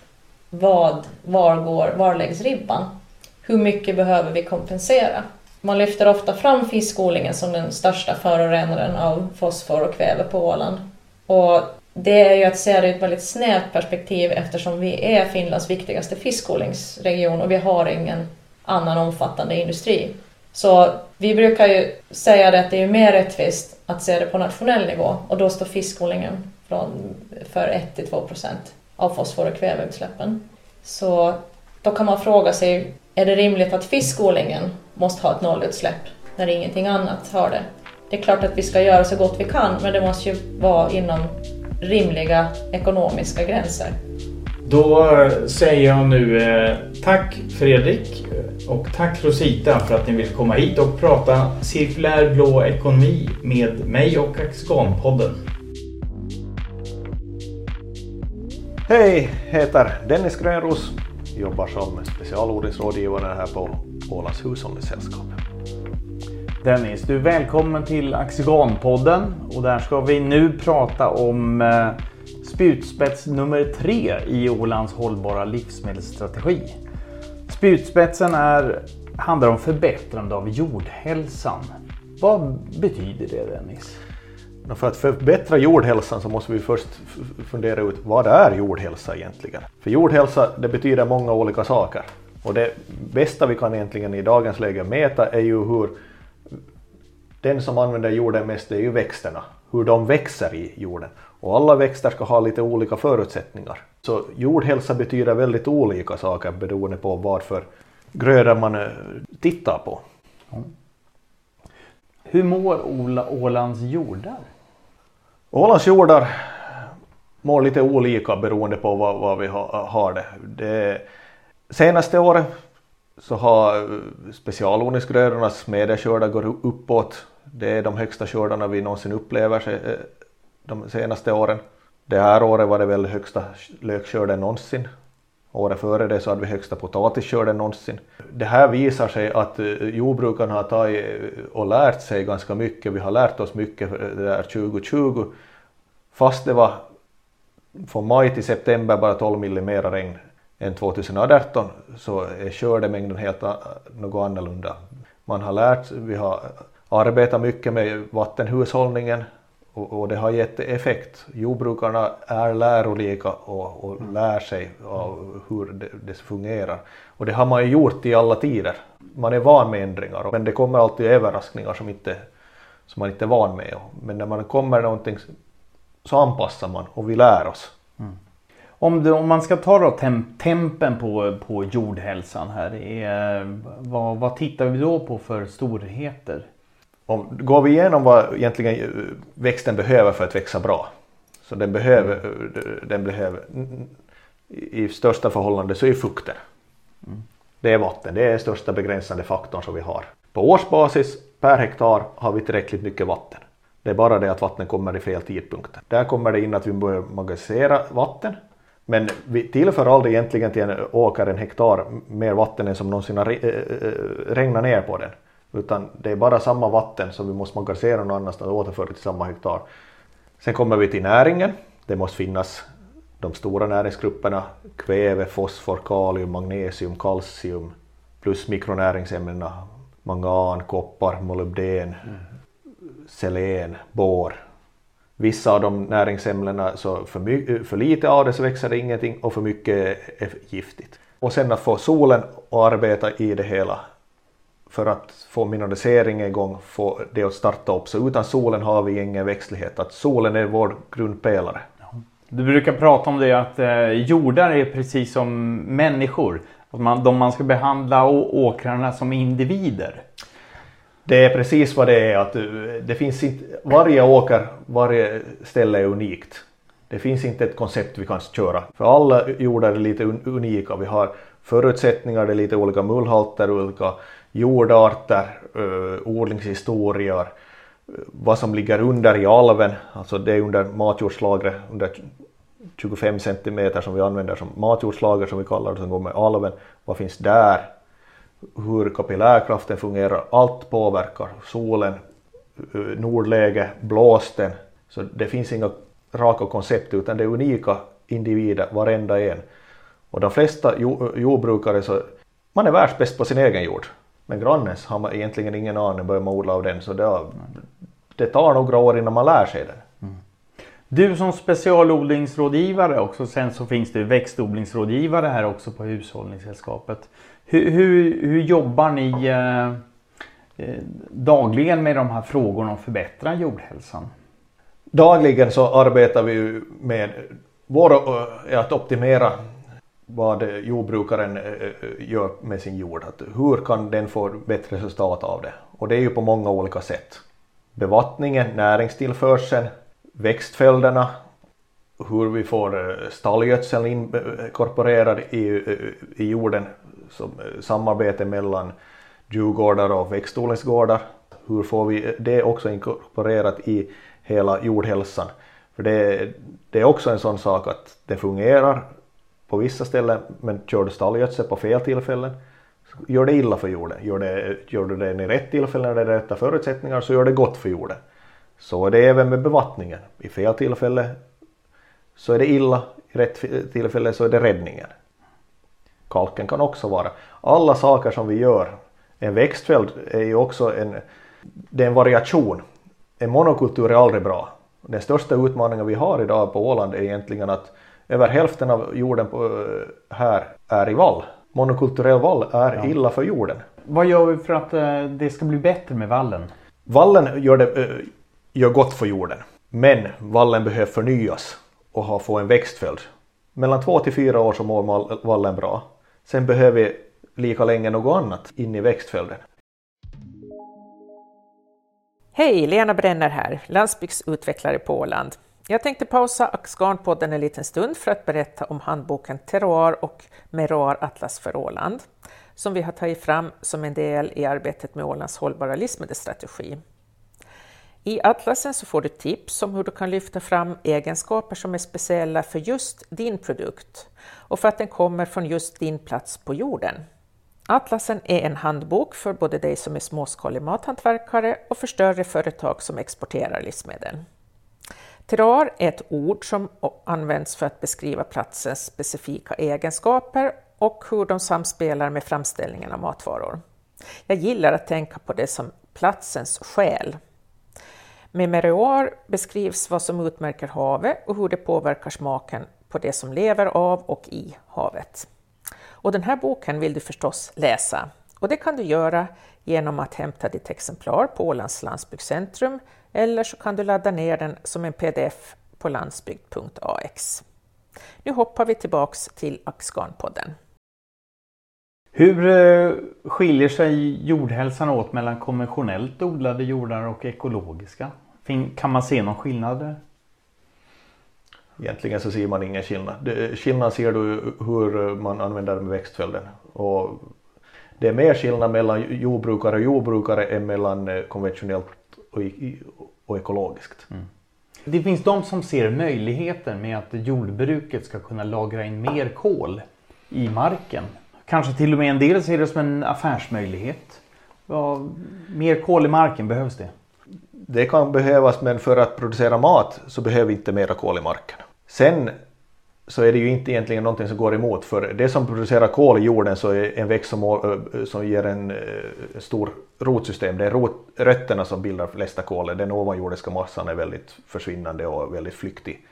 vad, var, går, var läggs ribban? Hur mycket behöver vi kompensera? Man lyfter ofta fram fiskodlingen som den största förorenaren av fosfor och kväve på Åland. Och det är ju att se det i ett väldigt snävt perspektiv eftersom vi är Finlands viktigaste fiskodlingsregion och vi har ingen annan omfattande industri. Så vi brukar ju säga det att det är mer rättvist att se det på nationell nivå och då står fiskodlingen från, för 1-2 procent av fosfor och kväveutsläppen. Så då kan man fråga sig, är det rimligt att fiskodlingen måste ha ett nollutsläpp när ingenting annat har det? Det är klart att vi ska göra så gott vi kan, men det måste ju vara inom rimliga ekonomiska gränser. Då säger jag nu eh, tack Fredrik och tack Rosita för att ni vill komma hit och prata cirkulär blå ekonomi med mig och Axigan-podden. Hej, heter Dennis Grönros. Jobbar som specialodlingsrådgivare här på Ålands hushållningssällskap. Dennis, du är välkommen till Axigan-podden och där ska vi nu prata om eh, spjutspets nummer tre i Ålands hållbara livsmedelsstrategi. Spjutspetsen är, handlar om förbättrande av jordhälsan. Vad betyder det Dennis? För att förbättra jordhälsan så måste vi först fundera ut vad är jordhälsa egentligen? För jordhälsa det betyder många olika saker. Och det bästa vi kan egentligen i dagens läge mäta är ju hur den som använder jorden mest är ju växterna, hur de växer i jorden. Och alla växter ska ha lite olika förutsättningar. Så jordhälsa betyder väldigt olika saker beroende på varför grödor man eh, tittar på. Hur mår Ålands jordar? Ålands jordar mår lite olika beroende på vad, vad vi ha, har det. det. Senaste året så har eh, specialodlingsgrödornas mederskördar gått uppåt. Det är de högsta skördarna vi någonsin upplever eh, de senaste åren. Det här året var det väl högsta lökskörden någonsin. Året före det så hade vi högsta potatisskörden någonsin. Det här visar sig att eh, jordbrukarna har tagit eh, och lärt sig ganska mycket. Vi har lärt oss mycket det där 2020. Fast det var från maj till september bara 12 mm regn än 2018 så är skördemängden helt något annorlunda. Man har lärt, vi har arbetat mycket med vattenhushållningen och, och det har gett effekt. Jordbrukarna är lärolika och, och lär sig av hur det, det, fungerar. Och det har man ju gjort i alla tider. Man är van med ändringar men det kommer alltid överraskningar som, inte, som man inte är van med. Men när man kommer någonting så anpassar man och vi lär oss. Mm. Om, du, om man ska ta då temp, tempen på, på jordhälsan här, är, vad, vad tittar vi då på för storheter? Om, går vi igenom vad egentligen växten behöver för att växa bra. Så den behöver, den behöver i största förhållande så är fukten. Mm. Det är vatten, det är den största begränsande faktorn som vi har. På årsbasis per hektar har vi tillräckligt mycket vatten. Det är bara det att vattnet kommer i fel tidpunkter. Där kommer det in att vi börjar magasinera vatten men vi tillför aldrig egentligen till en åker en hektar mer vatten än som någonsin har eh, eh, regnat ner på den. Utan det är bara samma vatten som vi måste magasinera någon annanstans och återföra till samma hektar. Sen kommer vi till näringen. Det måste finnas de stora näringsgrupperna kväve, fosfor, kalium, magnesium, kalcium plus mikronäringsämnena mangan, koppar, molybden, mm. selen, bor Vissa av de näringsämnena, så för, my- för lite av det så växer det ingenting och för mycket är giftigt. Och sen att få solen att arbeta i det hela för att få mineraliseringen igång, få det att starta upp. Så utan solen har vi ingen växtlighet. Att solen är vår grundpelare. Du brukar prata om det att eh, jordar är precis som människor. Att man, de man ska behandla åkrarna som individer. Det är precis vad det är. Att det finns inte, varje åker, varje ställe är unikt. Det finns inte ett koncept vi kan köra. För alla jordar är lite unika. Vi har förutsättningar, det är lite olika mullhalter, olika jordarter, eh, odlingshistorier, eh, vad som ligger under i alven, alltså det är under matjordslagret under 25 centimeter som vi använder som matjordslager som vi kallar det som går med alven. Vad finns där? hur kapillärkraften fungerar, allt påverkar. Solen, eh, nordläge, blåsten. Så det finns inga raka koncept utan det är unika individer, varenda en. Och de flesta jordbrukare så, man är världsbäst på sin egen jord. Men grannens har man egentligen ingen aning, börjar man odla av den. Så det, det tar några år innan man lär sig det. Mm. Du som specialodlingsrådgivare också, sen så finns det växtodlingsrådgivare här också på Hushållningssällskapet. Hur, hur, hur jobbar ni eh, eh, dagligen med de här frågorna om förbättra jordhälsan? Dagligen så arbetar vi med vår, eh, att optimera vad jordbrukaren eh, eh, gör med sin jord. Att hur kan den få bättre resultat av det? Och det är ju på många olika sätt. Bevattningen, näringstillförseln, växtföljderna, hur vi får eh, stallgödseln inkorporerad i, i jorden, som samarbete mellan djurgårdar och växtodlingsgårdar. Hur får vi det också inkorporerat i hela jordhälsan? För det, det är också en sån sak att det fungerar på vissa ställen men kör du stallgödsel på fel tillfällen gör det illa för jorden. Gör, det, gör du det i rätt tillfälle när det är rätta förutsättningar så gör det gott för jorden. Så är det även med bevattningen. I fel tillfälle så är det illa, i rätt tillfälle så är det räddningen. Kalken kan också vara. Alla saker som vi gör. En växtföljd är ju också en, det är en variation. En monokultur är aldrig bra. Den största utmaningen vi har idag på Åland är egentligen att över hälften av jorden på, här är i vall. Monokulturell vall är ja. illa för jorden. Vad gör vi för att eh, det ska bli bättre med vallen? Vallen gör, det, eh, gör gott för jorden. Men vallen behöver förnyas och ha, få en växtföljd. Mellan två till fyra år så mår vallen bra. Sen behöver vi lika länge något annat in i växtföljden. Hej, Lena Brenner här, landsbygdsutvecklare på Åland. Jag tänkte pausa Axgarnpodden en liten stund för att berätta om handboken Terroir och Meroir Atlas för Åland, som vi har tagit fram som en del i arbetet med Ålands hållbara livsmedelsstrategi. I atlasen så får du tips om hur du kan lyfta fram egenskaper som är speciella för just din produkt och för att den kommer från just din plats på jorden. Atlasen är en handbok för både dig som är småskalig mathantverkare och för större företag som exporterar livsmedel. Terrar är ett ord som används för att beskriva platsens specifika egenskaper och hur de samspelar med framställningen av matvaror. Jag gillar att tänka på det som platsens själ. Med Meroir beskrivs vad som utmärker havet och hur det påverkar smaken på det som lever av och i havet. Och den här boken vill du förstås läsa och det kan du göra genom att hämta ditt exemplar på Ålands landsbygdscentrum eller så kan du ladda ner den som en pdf på landsbygd.ax. Nu hoppar vi tillbaks till Axgarnpodden. Hur eh, skiljer sig jordhälsan åt mellan konventionellt odlade jordar och ekologiska? Kan man se någon skillnad Egentligen så ser man ingen skillnad. Skillnad ser du hur man använder med växtföljden. Och det är mer skillnad mellan jordbrukare och jordbrukare än mellan eh, konventionellt och, och ekologiskt. Mm. Det finns de som ser möjligheter med att jordbruket ska kunna lagra in mer kol i marken. Kanske till och med en del ser det som en affärsmöjlighet. Ja, mer kol i marken, behövs det? Det kan behövas men för att producera mat så behöver vi inte mera kol i marken. Sen så är det ju inte egentligen någonting som går emot för det som producerar kol i jorden så är en växt som, som ger en stor rotsystem. Det är rot, rötterna som bildar flesta kolet. Den ovanjordiska massan är väldigt försvinnande och väldigt flyktig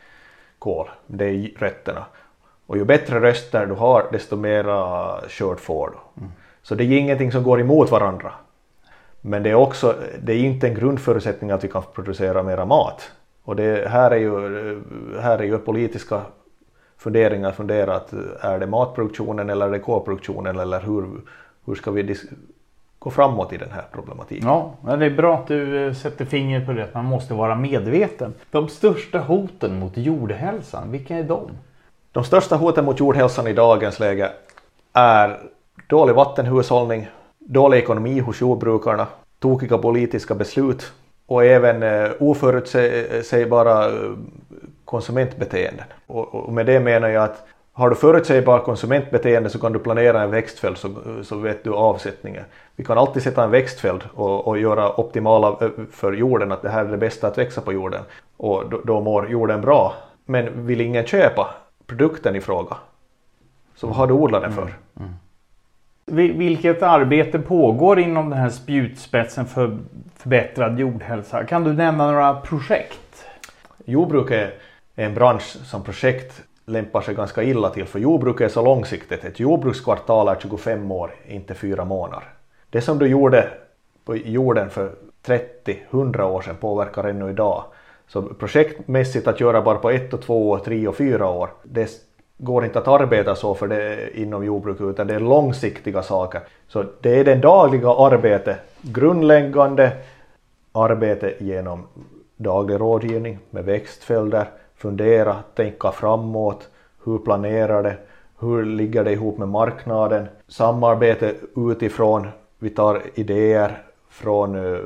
kol. Det är rötterna. Och ju bättre röster du har desto mera skörd får du. Mm. Så det är ingenting som går emot varandra. Men det är också, det är inte en grundförutsättning att vi kan producera mera mat. Och det här är ju, här är ju politiska funderingar fundera att är det matproduktionen eller är det kolproduktionen eller hur, hur ska vi gå framåt i den här problematiken? Ja, det är bra att du eh, sätter fingret på det att man måste vara medveten. De största hoten mot jordhälsan, vilka är de? De största hoten mot jordhälsan i dagens läge är dålig vattenhushållning, dålig ekonomi hos jordbrukarna, tokiga politiska beslut och även eh, oförutsägbara eh, konsumentbeteenden. Och, och med det menar jag att har du förutsägbar konsumentbeteende så kan du planera en växtföljd så, så vet du avsättningen. Vi kan alltid sätta en växtföljd och, och göra optimala eh, för jorden att det här är det bästa att växa på jorden och då, då mår jorden bra. Men vill ingen köpa produkten i fråga så vad har du odlat den för? Mm. Mm. Vilket arbete pågår inom den här spjutspetsen för förbättrad jordhälsa? Kan du nämna några projekt? Jordbruk är en bransch som projekt lämpar sig ganska illa till för jordbruket är så långsiktigt. Ett jordbrukskvartal är 25 år, inte fyra månader. Det som du gjorde på jorden för 30-100 år sedan påverkar ännu idag. Så projektmässigt att göra bara på ett och två och tre och fyra år, det går inte att arbeta så för det inom jordbruket utan det är långsiktiga saker. Så det är det dagliga arbetet, grundläggande arbete genom daglig rådgivning med växtföljder, fundera, tänka framåt, hur planerar det, hur ligger det ihop med marknaden, samarbete utifrån, vi tar idéer från eh,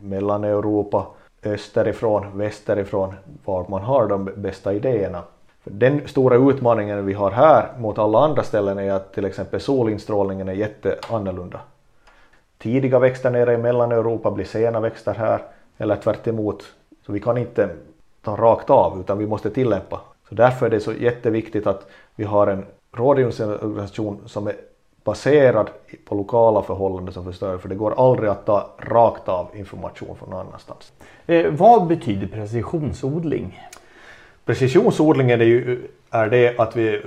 Mellaneuropa, österifrån, västerifrån, var man har de bästa idéerna. Den stora utmaningen vi har här mot alla andra ställen är att till exempel solinstrålningen är jätteannorlunda. Tidiga växter nere i Mellaneuropa blir sena växter här eller tvärt emot. Så vi kan inte ta rakt av utan vi måste tillämpa. Så därför är det så jätteviktigt att vi har en rådgivningsorganisation som är baserad på lokala förhållanden som förstör för det går aldrig att ta rakt av information från någon annanstans. Eh, vad betyder precisionsodling? Precisionsodlingen är, ju, är det att vi,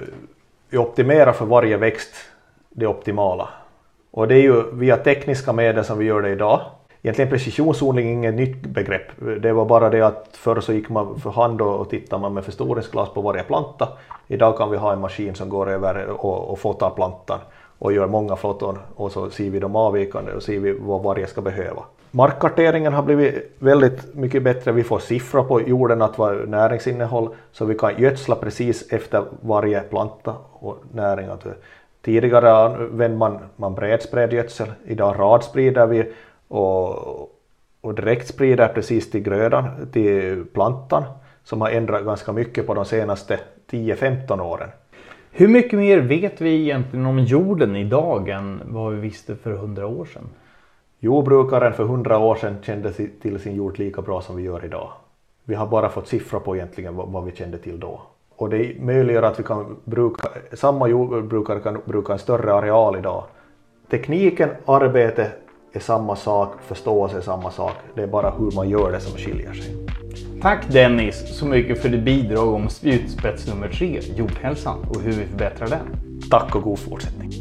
vi optimerar för varje växt det optimala. Och det är ju via tekniska medel som vi gör det idag. Egentligen precisionsodling är inget nytt begrepp. Det var bara det att förr så gick man för hand och tittade man med förstoringsglas på varje planta. Idag kan vi ha en maskin som går över och, och fotar plantan och gör många foton och så ser vi de avvikande och ser vi vad varje ska behöva. Markkarteringen har blivit väldigt mycket bättre. Vi får siffror på jorden att vad näringsinnehåll så vi kan gödsla precis efter varje planta och näring. Tidigare använde man, man bredspred gödsel, idag radsprider vi och, och direkt sprider precis till grödan, till plantan som har ändrat ganska mycket på de senaste 10-15 åren. Hur mycket mer vet vi egentligen om jorden idag än vad vi visste för 100 år sedan? Jordbrukaren för 100 år sedan kände till sin jord lika bra som vi gör idag. Vi har bara fått siffror på egentligen vad vi kände till då. Och det möjliggör att vi kan bruka, samma jordbrukare kan bruka en större areal idag. Tekniken, arbete är samma sak, förståelse är samma sak. Det är bara hur man gör det som skiljer sig. Tack Dennis så mycket för ditt bidrag om spjutspets nummer tre, jordhälsan och hur vi förbättrar den. Tack och god fortsättning.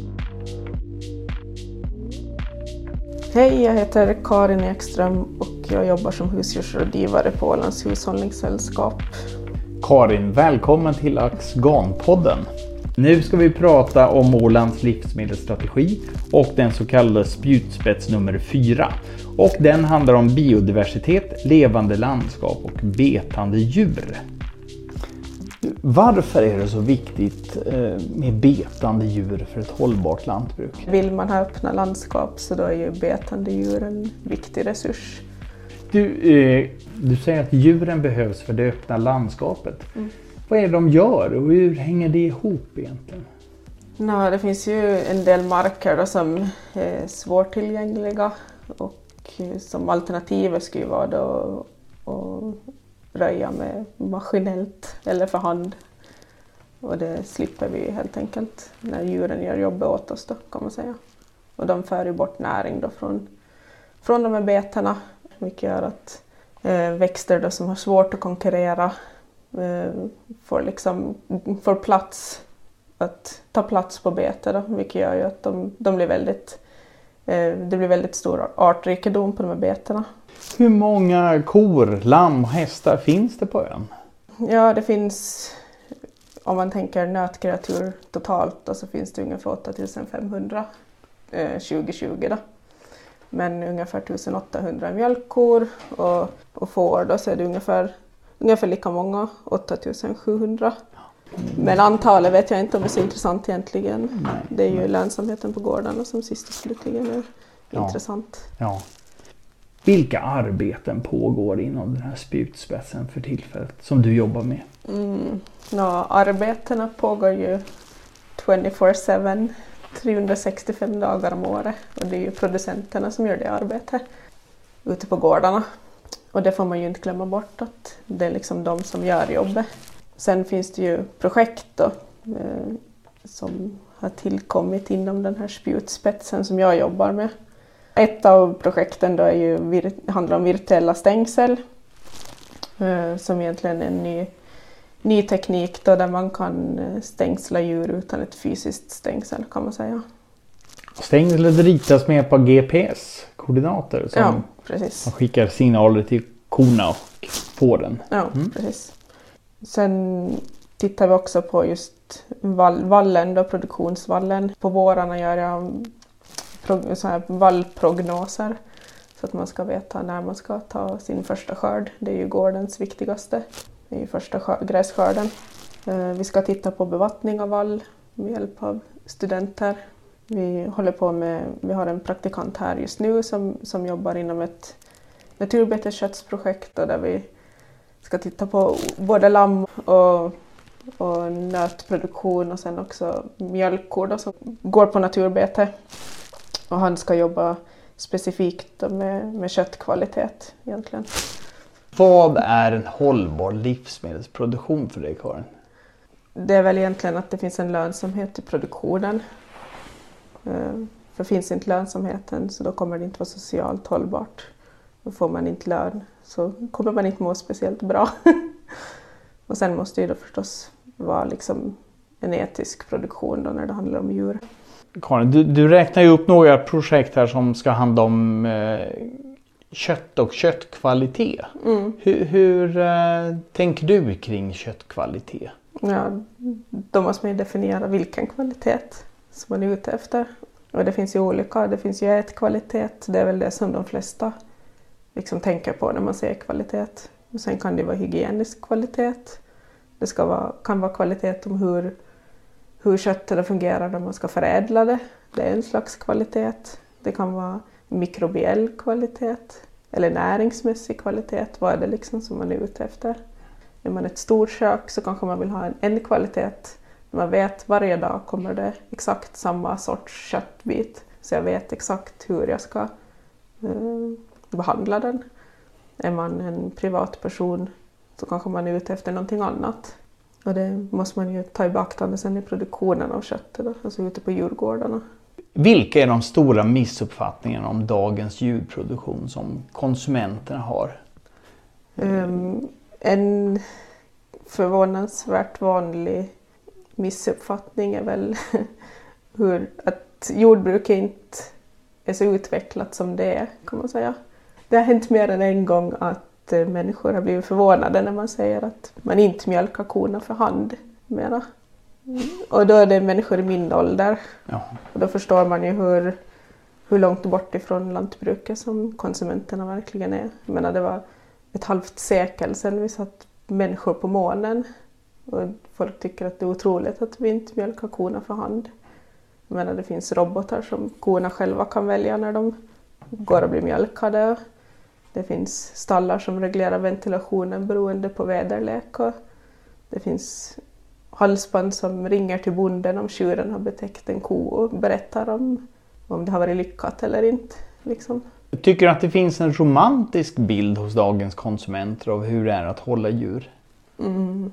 Hej, jag heter Karin Ekström och jag jobbar som husdjursrådgivare på Ålands hushållningssällskap. Karin, välkommen till Axganpodden. Nu ska vi prata om Ålands livsmedelsstrategi och den så kallade spjutspets nummer 4. Och den handlar om biodiversitet, levande landskap och betande djur. Varför är det så viktigt eh, med betande djur för ett hållbart lantbruk? Vill man ha öppna landskap så då är ju betande djur en viktig resurs. Du, eh, du säger att djuren behövs för det öppna landskapet. Mm. Vad är det de gör och hur hänger det ihop egentligen? No, det finns ju en del marker då som är svårtillgängliga och eh, som alternativet skulle vara då att röja med maskinellt eller för hand. Och det slipper vi helt enkelt när djuren gör jobbet åt oss då kan man säga. Och de för ju bort näring då från, från de här betena vilket gör att eh, växter då som har svårt att konkurrera får, liksom, får plats att ta plats på bete då, vilket gör ju att de, de blir väldigt, eh, det blir väldigt stor artrikedom på de här betena. Hur många kor, lamm och hästar finns det på ön? Ja, det finns, om man tänker nötkreatur totalt, då, så finns det ungefär 8500 eh, 2020. Då. Men ungefär 1800 mjölkkor och, och får då så är det ungefär, ungefär lika många, 8700. Men antalet vet jag inte om det är så intressant egentligen. Nej. Det är ju lönsamheten på gårdarna som sist och slutligen är ja. intressant. Ja. Vilka arbeten pågår inom den här spjutspetsen för tillfället som du jobbar med? Mm. Ja, arbetena pågår ju 24-7, 365 dagar om året och det är ju producenterna som gör det arbetet ute på gårdarna. Och det får man ju inte glömma bort att det är liksom de som gör jobbet. Sen finns det ju projekt då, eh, som har tillkommit inom den här spjutspetsen som jag jobbar med. Ett av projekten då är ju, handlar om virtuella stängsel eh, som egentligen är en ny, ny teknik då där man kan eh, stängsla djur utan ett fysiskt stängsel kan man säga. Stängslet ritas med hjälp av GPS-koordinater som Ja, precis. man skickar signaler till korna och fåren. Ja, precis. Sen tittar vi också på just vall, vallen, då, produktionsvallen. På vårarna gör jag så här vallprognoser så att man ska veta när man ska ta sin första skörd. Det är ju gårdens viktigaste. Det är ju första skör, grässkörden. Eh, Vi ska titta på bevattning av vall med hjälp av studenter. Vi håller på med, vi har en praktikant här just nu som, som jobbar inom ett naturbetesköttsprojekt där vi ska titta på både lamm och, och nötproduktion och sen också mjölkkor då, som går på naturbete. Och han ska jobba specifikt med, med köttkvalitet egentligen. Vad är en hållbar livsmedelsproduktion för dig Karin? Det är väl egentligen att det finns en lönsamhet i produktionen. Eh, För finns inte lönsamheten så då kommer det inte vara socialt hållbart. Då får man inte lön så kommer man inte må speciellt bra. <laughs> Och sen måste det då förstås vara liksom en etisk produktion då när det handlar om djur. Karin, du, du räknar ju upp några projekt här som ska handla om eh, kött och köttkvalitet. Mm. Hur, hur eh, tänker du kring köttkvalitet? Ja, då måste man ju definiera vilken kvalitet som man är ute efter. Och det finns ju olika, det finns ju ätkvalitet, det är väl det som de flesta liksom tänker på när man säger kvalitet. Och sen kan det vara hygienisk kvalitet. Det ska vara, kan vara kvalitet om hur, hur köttet fungerar när man ska förädla det. Det är en slags kvalitet. Det kan vara mikrobiell kvalitet eller näringsmässig kvalitet. Vad är det liksom som man är ute efter? Är man ett stort kök så kanske man vill ha en, en kvalitet. Man vet varje dag kommer det exakt samma sorts köttbit. Så jag vet exakt hur jag ska eh, behandla den. Är man en privatperson så kanske man är ute efter någonting annat. Och det måste man ju ta i beaktande sen i produktionen av köttet, alltså ute på djurgårdarna. Vilka är de stora missuppfattningarna om dagens djurproduktion som konsumenterna har? Um, en förvånansvärt vanlig missuppfattning är väl <laughs> hur att jordbruk inte är så utvecklat som det är, kan man säga. Det har hänt mer än en gång att eh, människor har blivit förvånade när man säger att man inte mjölkar korna för hand mera. Och då är det människor i min ålder. Ja. Och då förstår man ju hur, hur långt bort ifrån lantbruket som konsumenterna verkligen är. Jag menar, det var ett halvt sekel sedan vi satt människor på månen. Och folk tycker att det är otroligt att vi inte mjölkar korna för hand. Jag menar, det finns robotar som korna själva kan välja när de går och blir mjölkade. Det finns stallar som reglerar ventilationen beroende på väderlek. Och det finns halsband som ringer till bonden om tjuren har betäckt en ko och berättar om, om det har varit lyckat eller inte. Liksom. Tycker du att det finns en romantisk bild hos dagens konsumenter av hur det är att hålla djur? Mm.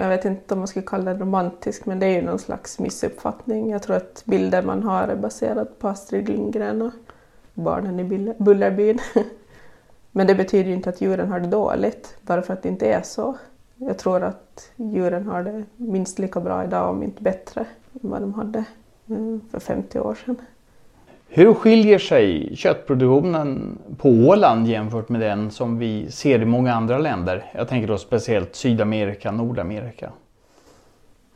Jag vet inte om man skulle kalla det romantisk men det är ju någon slags missuppfattning. Jag tror att bilder man har är baserad på Astrid Lindgren och barnen i Bullerbyn. <laughs> Men det betyder ju inte att djuren har det dåligt bara för att det inte är så. Jag tror att djuren har det minst lika bra idag om inte bättre än vad de hade eh, för 50 år sedan. Hur skiljer sig köttproduktionen på Åland jämfört med den som vi ser i många andra länder? Jag tänker då speciellt Sydamerika, Nordamerika.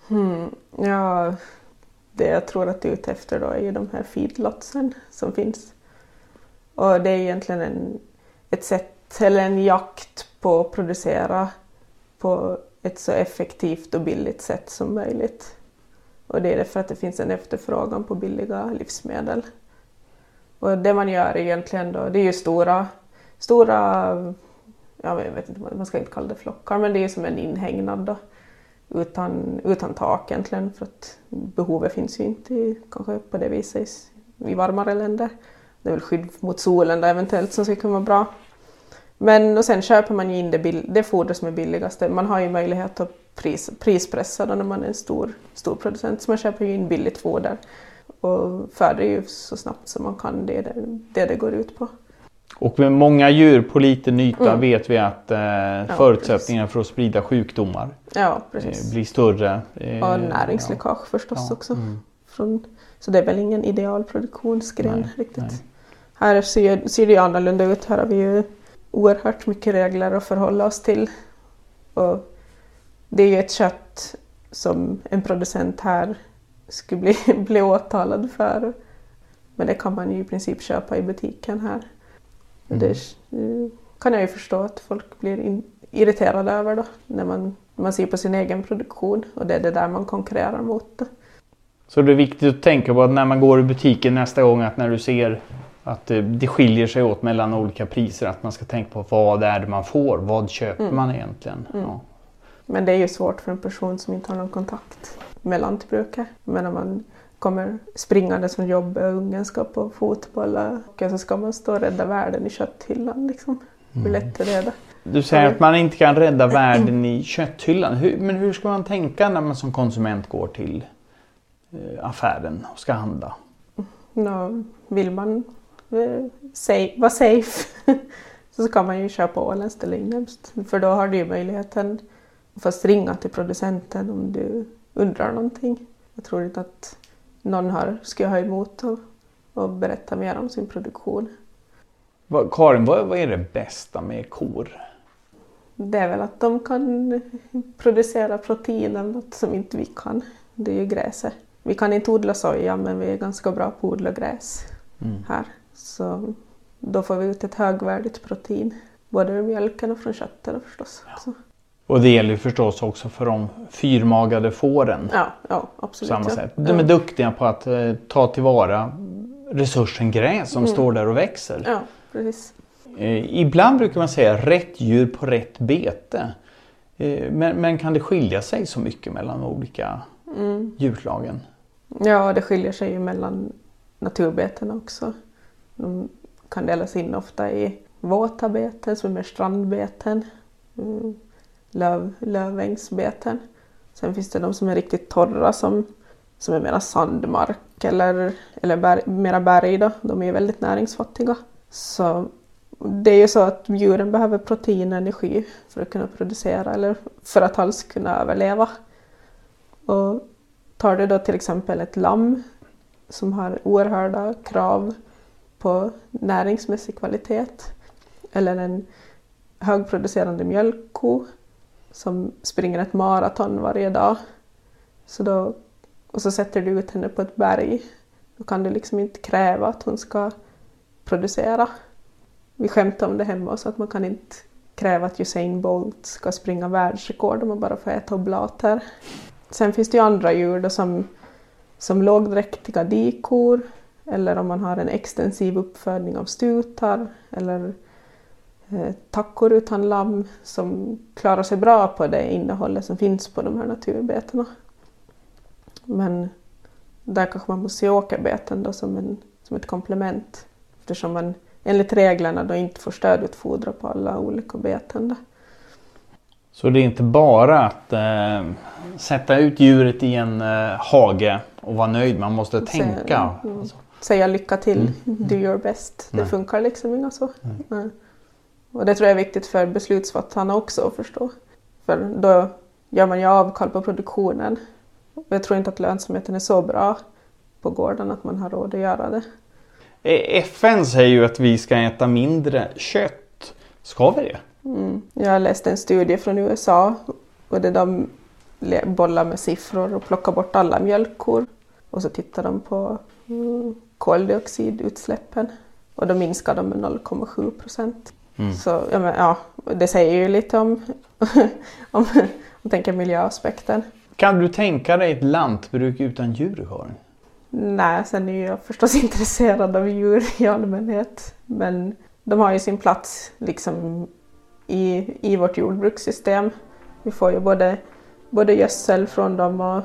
Hmm. Ja, det jag tror att du är ute efter då är ju de här feedlotsen som finns. Och det är egentligen en, ett sätt, eller en jakt på att producera på ett så effektivt och billigt sätt som möjligt. Och det är därför att det finns en efterfrågan på billiga livsmedel. Och det man gör egentligen då, det är ju stora, stora, ja, jag vet inte, man ska inte kalla det flockar, men det är ju som en inhägnad då. Utan, utan tak egentligen, för att behovet finns ju inte i, kanske på det viset i, varmare länder. Det är väl skydd mot solen där eventuellt som ska kunna vara bra. Men och sen köper man ju in det, bill- det foder som är billigaste. Man har ju möjlighet att pris, prispressa då när man är en stor, stor producent. Så man köper ju in billigt foder och föder ju så snabbt som man kan. Det är det det, det går ut på. Och med många djur på liten yta Mm. vet vi att eh, förutsättningarna för att sprida sjukdomar Ja, eh, precis. blir större. Eh, Och näringsläckage förstås Ja, också. mm. Från, så det är väl ingen idealproduktionsgren Nej, riktigt. nej. Här ser, ser det ju annorlunda ut. Här har vi ju oerhört mycket regler att förhålla oss till. Och det är ju ett kött som en producent här skulle bli, <laughs> bli åtalad för. Men det kan man ju i princip köpa i butiken här. Och Det kan jag ju förstå att folk blir in, irriterade över då, när man, man ser på sin egen produktion och det är det där man konkurrerar mot. Så det är viktigt att tänka på att när man går i butiken nästa gång att när du ser att det skiljer sig åt mellan olika priser att man ska tänka på vad är det man får. Vad köper Mm. man egentligen? Ja. Men det är ju svårt för en person som inte har någon kontakt med lantbrukare. Men när man kommer springande från jobbet och ungen ska på fotboll och så ska man stå och rädda världen i kötthyllan. Liksom. Hur lätt är det då? Du säger att man inte kan rädda världen i kötthyllan. Hur, men hur ska man tänka när man som konsument går till eh, affären och ska handla? Nå, vill man eh, vara safe <laughs> så ska man ju köpa åländskt eller inhemskt. För då har du ju möjligheten att fast ringa till producenten om du undrar någonting. Jag tror inte att någon har, ha emot och, och berätta mer om sin produktion. Vad, Karin, vad, vad är det bästa med kor? Det är väl att de kan producera protein eller något som inte vi kan. Det är ju gräset. Vi kan inte odla soja men vi är ganska bra på att odla gräs här. Så då får vi ut ett högvärdigt protein. Både ur mjölken och från köttet förstås. Så, Och det gäller ju förstås också för de fyrmagade fåren. ja, ja, på absolut. samma ja. sätt. De är duktiga på att eh, ta tillvara resursen gräs som Mm. står där och växer. Ja, precis. Eh, ibland brukar man säga rätt djur på rätt bete. Eh, men, men kan det skilja sig så mycket mellan olika Mm. djurslagen? Ja, det skiljer sig ju mellan naturbetena också. De kan delas in ofta i våta beten som är mer strandbeten, mm, löv, lövängsbeten. Sen finns det de som är riktigt torra som, som är mera sandmark eller, eller berg, mera berg. Då. De är väldigt näringsfattiga. Så det är ju så att djuren behöver protein och energi för att kunna producera eller för att alls kunna överleva. Och tar du då till exempel ett lamm som har oerhörda krav på näringsmässig kvalitet eller en högproducerande mjölkko som springer ett maraton varje dag så då, och så sätter du ut henne på ett berg då kan du liksom inte kräva att hon ska producera. Vi skämtar om det hemma så att man kan inte kräva att Usain Bolt ska springa världsrekord om man bara får äta oblater. Sen finns det ju andra djur då som, som lågdräktiga dikor eller om man har en extensiv uppfödning av stutar eller tackor utan lamm som klarar sig bra på det innehållet som finns på de här naturbetena. Men där kanske man måste se åkerbeten då som, en, som ett komplement eftersom man enligt reglerna då inte får stödutfodra på alla olika beten. Då. Så det är inte bara att eh, sätta ut djuret i en eh, hage och vara nöjd. Man måste tänka. mm. Alltså, säga lycka till, Mm. do your best. Det Nej. funkar liksom inte så. Nej. Och det tror jag är viktigt för beslutsfattarna också att förstå. För då gör man ju avkall på produktionen. Och jag tror inte att lönsamheten är så bra på gården att man har råd att göra det. eh, FN säger ju att vi ska äta mindre kött. Ska vi det? Mm. Jag läste en studie från USA och där de bollar med siffror och plockar bort alla mjölkkor. Och så tittar de på mm, koldioxidutsläppen och då minskar de med 0,7 procent. Mm. Så ja, men, ja, det säger ju lite om, <laughs> om, om tänker miljöaspekten. Kan du tänka dig ett lantbruk utan djur, Karin? Nej, sen är jag förstås <laughs> intresserad av djur i allmänhet. Men de har ju sin plats liksom i, i vårt jordbrukssystem. Vi får ju både, både gödsel från dem och,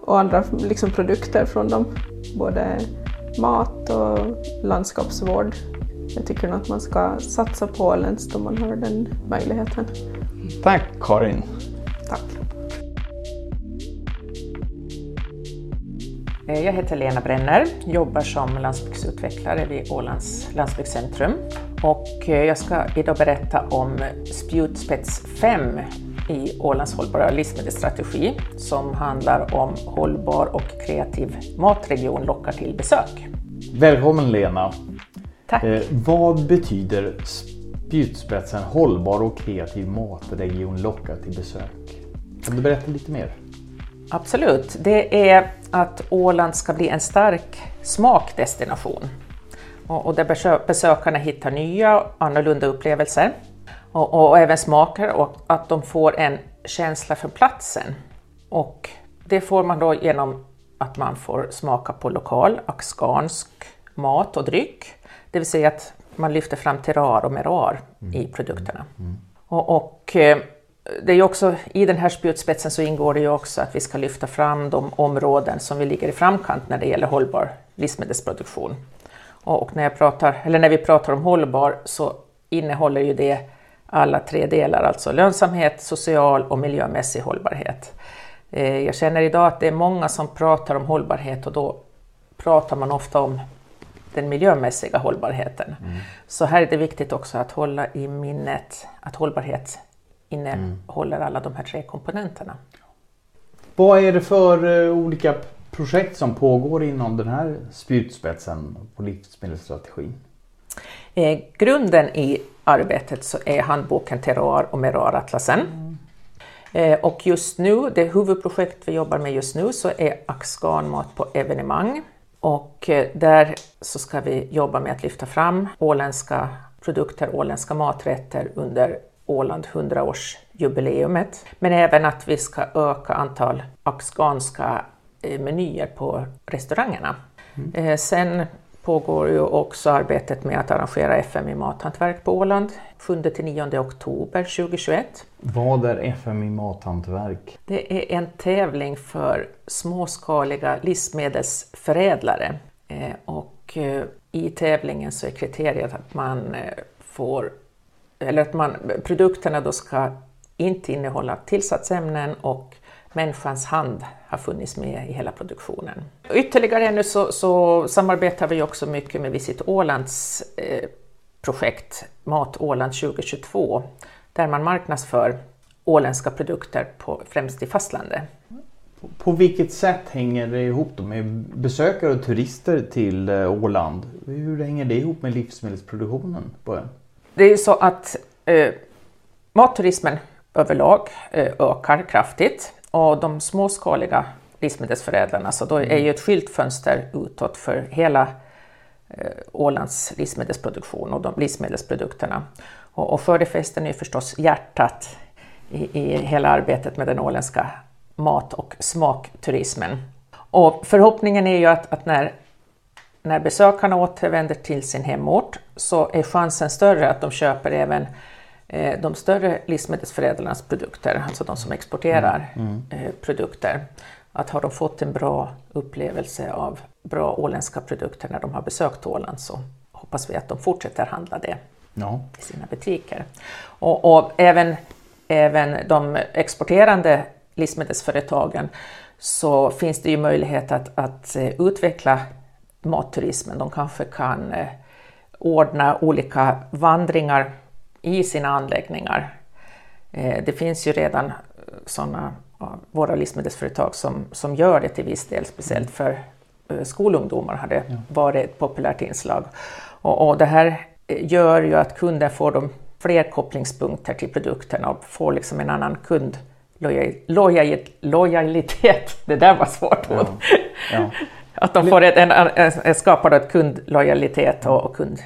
och andra liksom produkter från dem. Både mat och landskapsvård. Jag tycker nog att man ska satsa på åländskt om man har den möjligheten. Tack Karin. Tack. Eh, Jag heter Lena Brenner, jobbar som landsbygdsutvecklare vid Ålands landsbygdscentrum Och eh, jag ska idag berätta om spjutspets 5 i Ålands hållbara livsmedelsstrategi som handlar om hållbar och kreativ matregion lockar till besök. Välkommen Lena! Tack! Eh, vad betyder spjutspetsen hållbar och kreativ matregion lockar till besök? Kan du berätta lite mer? Absolut, det är att Åland ska bli en stark smakdestination och, och där besökarna hittar nya annorlunda upplevelser och, och, även smaker och att de får en känsla för platsen. Och det får man då genom att man får smaka på lokal afghansk mat och dryck, det vill säga att man lyfter fram terroir och meroir mm. i produkterna. Mm. Och, och, eh, det är också, I den här spjutspetsen så ingår det ju också att vi ska lyfta fram de områden som vi ligger i framkant när det gäller hållbar livsmedelsproduktion. Och när, jag pratar, eller när vi pratar om hållbar så innehåller ju det alla tre delar, alltså lönsamhet, social och miljömässig hållbarhet. Eh, jag känner idag att det är många som pratar om hållbarhet och då pratar man ofta om den miljömässiga hållbarheten. Mm. Så här är det viktigt också att hålla i minnet att hållbarhet innehåller alla de här tre komponenterna. Vad är det för uh, olika projekt som pågår inom den här spjutspetsen på livsmedelsstrategin? Eh, grunden i arbetet så är handboken Terroir och Meroir-atlasen. Mm. Eh, och just nu, det huvudprojekt vi jobbar med just nu, så är Axganmat på evenemang. Och eh, där så ska vi jobba med att lyfta fram åländska produkter, åländska maträtter under Åland 100-årsjubileumet. Men även att vi ska öka antal afghanska Eh, menyer på restaurangerna. Mm. Sen pågår ju också arbetet med att arrangera FM i mathantverk på Åland 7-9 oktober 2021. Vad är FM i mathantverk? Det är en tävling för småskaliga livsmedelsförädlare eh, och i tävlingen så är kriteriet att man får eller att man, produkterna då ska inte innehålla tillsatsämnen och människans hand har funnits med i hela produktionen. Ytterligare nu så, så samarbetar vi också mycket med Visit Ålands eh, projekt Mat Åland 2022 där man marknadsför åländska produkter på, främst i fastlandet. På, vilket sätt hänger det ihop då med besökare och turister till eh, Åland? Hur hänger det ihop med livsmedelsproduktionen? På Det är så att eh, matturismen överlag eh, ökar kraftigt och de småskaliga livsmedelsförädlarna, så då är ju ett skyltfönster utåt för hela eh, Ålands livsmedelsproduktion och de livsmedelsprodukterna. Och, och skördefesten är ju förstås hjärtat i, i hela arbetet med den åländska mat och smakturismen. Och förhoppningen är ju att, att när, när besökarna återvänder till sin hemort så är chansen större att de köper även de större livsmedelsförädlarnas produkter, alltså de som exporterar mm. Mm. produkter, att har de fått en bra upplevelse av bra åländska produkter när de har besökt Åland så hoppas vi att de fortsätter handla det ja. i sina butiker. Och, och, även, även de exporterande livsmedelsföretagen så finns det ju möjlighet att, att eh, utveckla matturismen. De kanske kan ordna olika vandringar i sina anläggningar. Eh, det finns ju redan sådana våra livsmedelsföretag som, som gör det till viss del, speciellt för eh, skolungdomar har det varit ett populärt inslag. Och, och det här gör ju att kunden får de fler kopplingspunkter till produkterna och får liksom en annan kund lojalitet. <laughs> Det där var svårt ord. Ja. Ja. Att de får ett, en, en, skapar ett kundlojalitet och, och kund,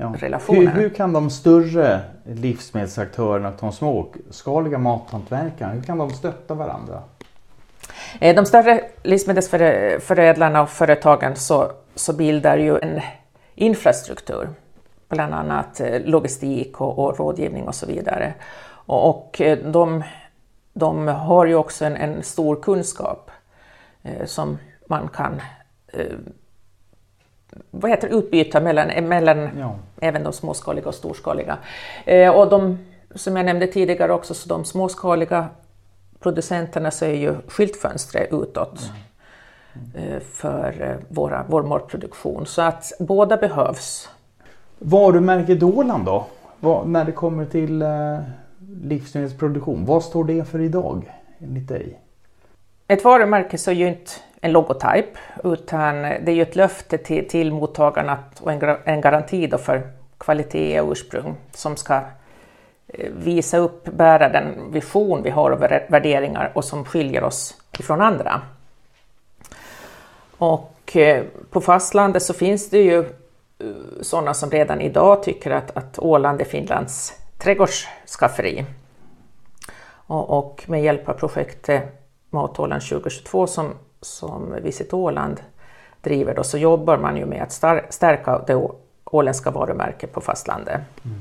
Ja. Hur, hur, kan de större livsmedelsaktörerna och de småskaliga mathantverkarna, hur kan de stötta varandra? Eh, de större livsmedelsförädlarna och företagen så, så bildar ju en infrastruktur, bland annat eh, logistik och, och rådgivning och så vidare. Och, och eh, de, de, har ju också en, en stor kunskap eh, som man kan eh, vad heter utbyta mellan, mellan ja. Även de småskaliga och storskaliga. Eh, och de, som jag nämnde tidigare också, så de småskaliga producenterna så är ju skyltfönstret utåt mm. Mm. För eh, våra, vår matproduktion. Så att båda behövs. Varumärket Åland då? Vad, när det kommer till eh, livsmedelsproduktion, vad står det för idag enligt dig? Ett varumärke så är ju inte en logotyp utan det är ju ett löfte till, till mottagarna och en, en garanti då för kvalitet och ursprung som ska eh, visa upp, bära den vision vi har och värderingar och som skiljer oss ifrån andra. Och eh, på fastlandet så finns det ju eh, sådana som redan idag tycker att, att Åland är Finlands trädgårdsskafferi. Och, och med hjälp av projektet Matåland 2022 som, som Visit Åland driver då, så jobbar man ju med att stärka det åländska varumärket på fastlandet. Mm.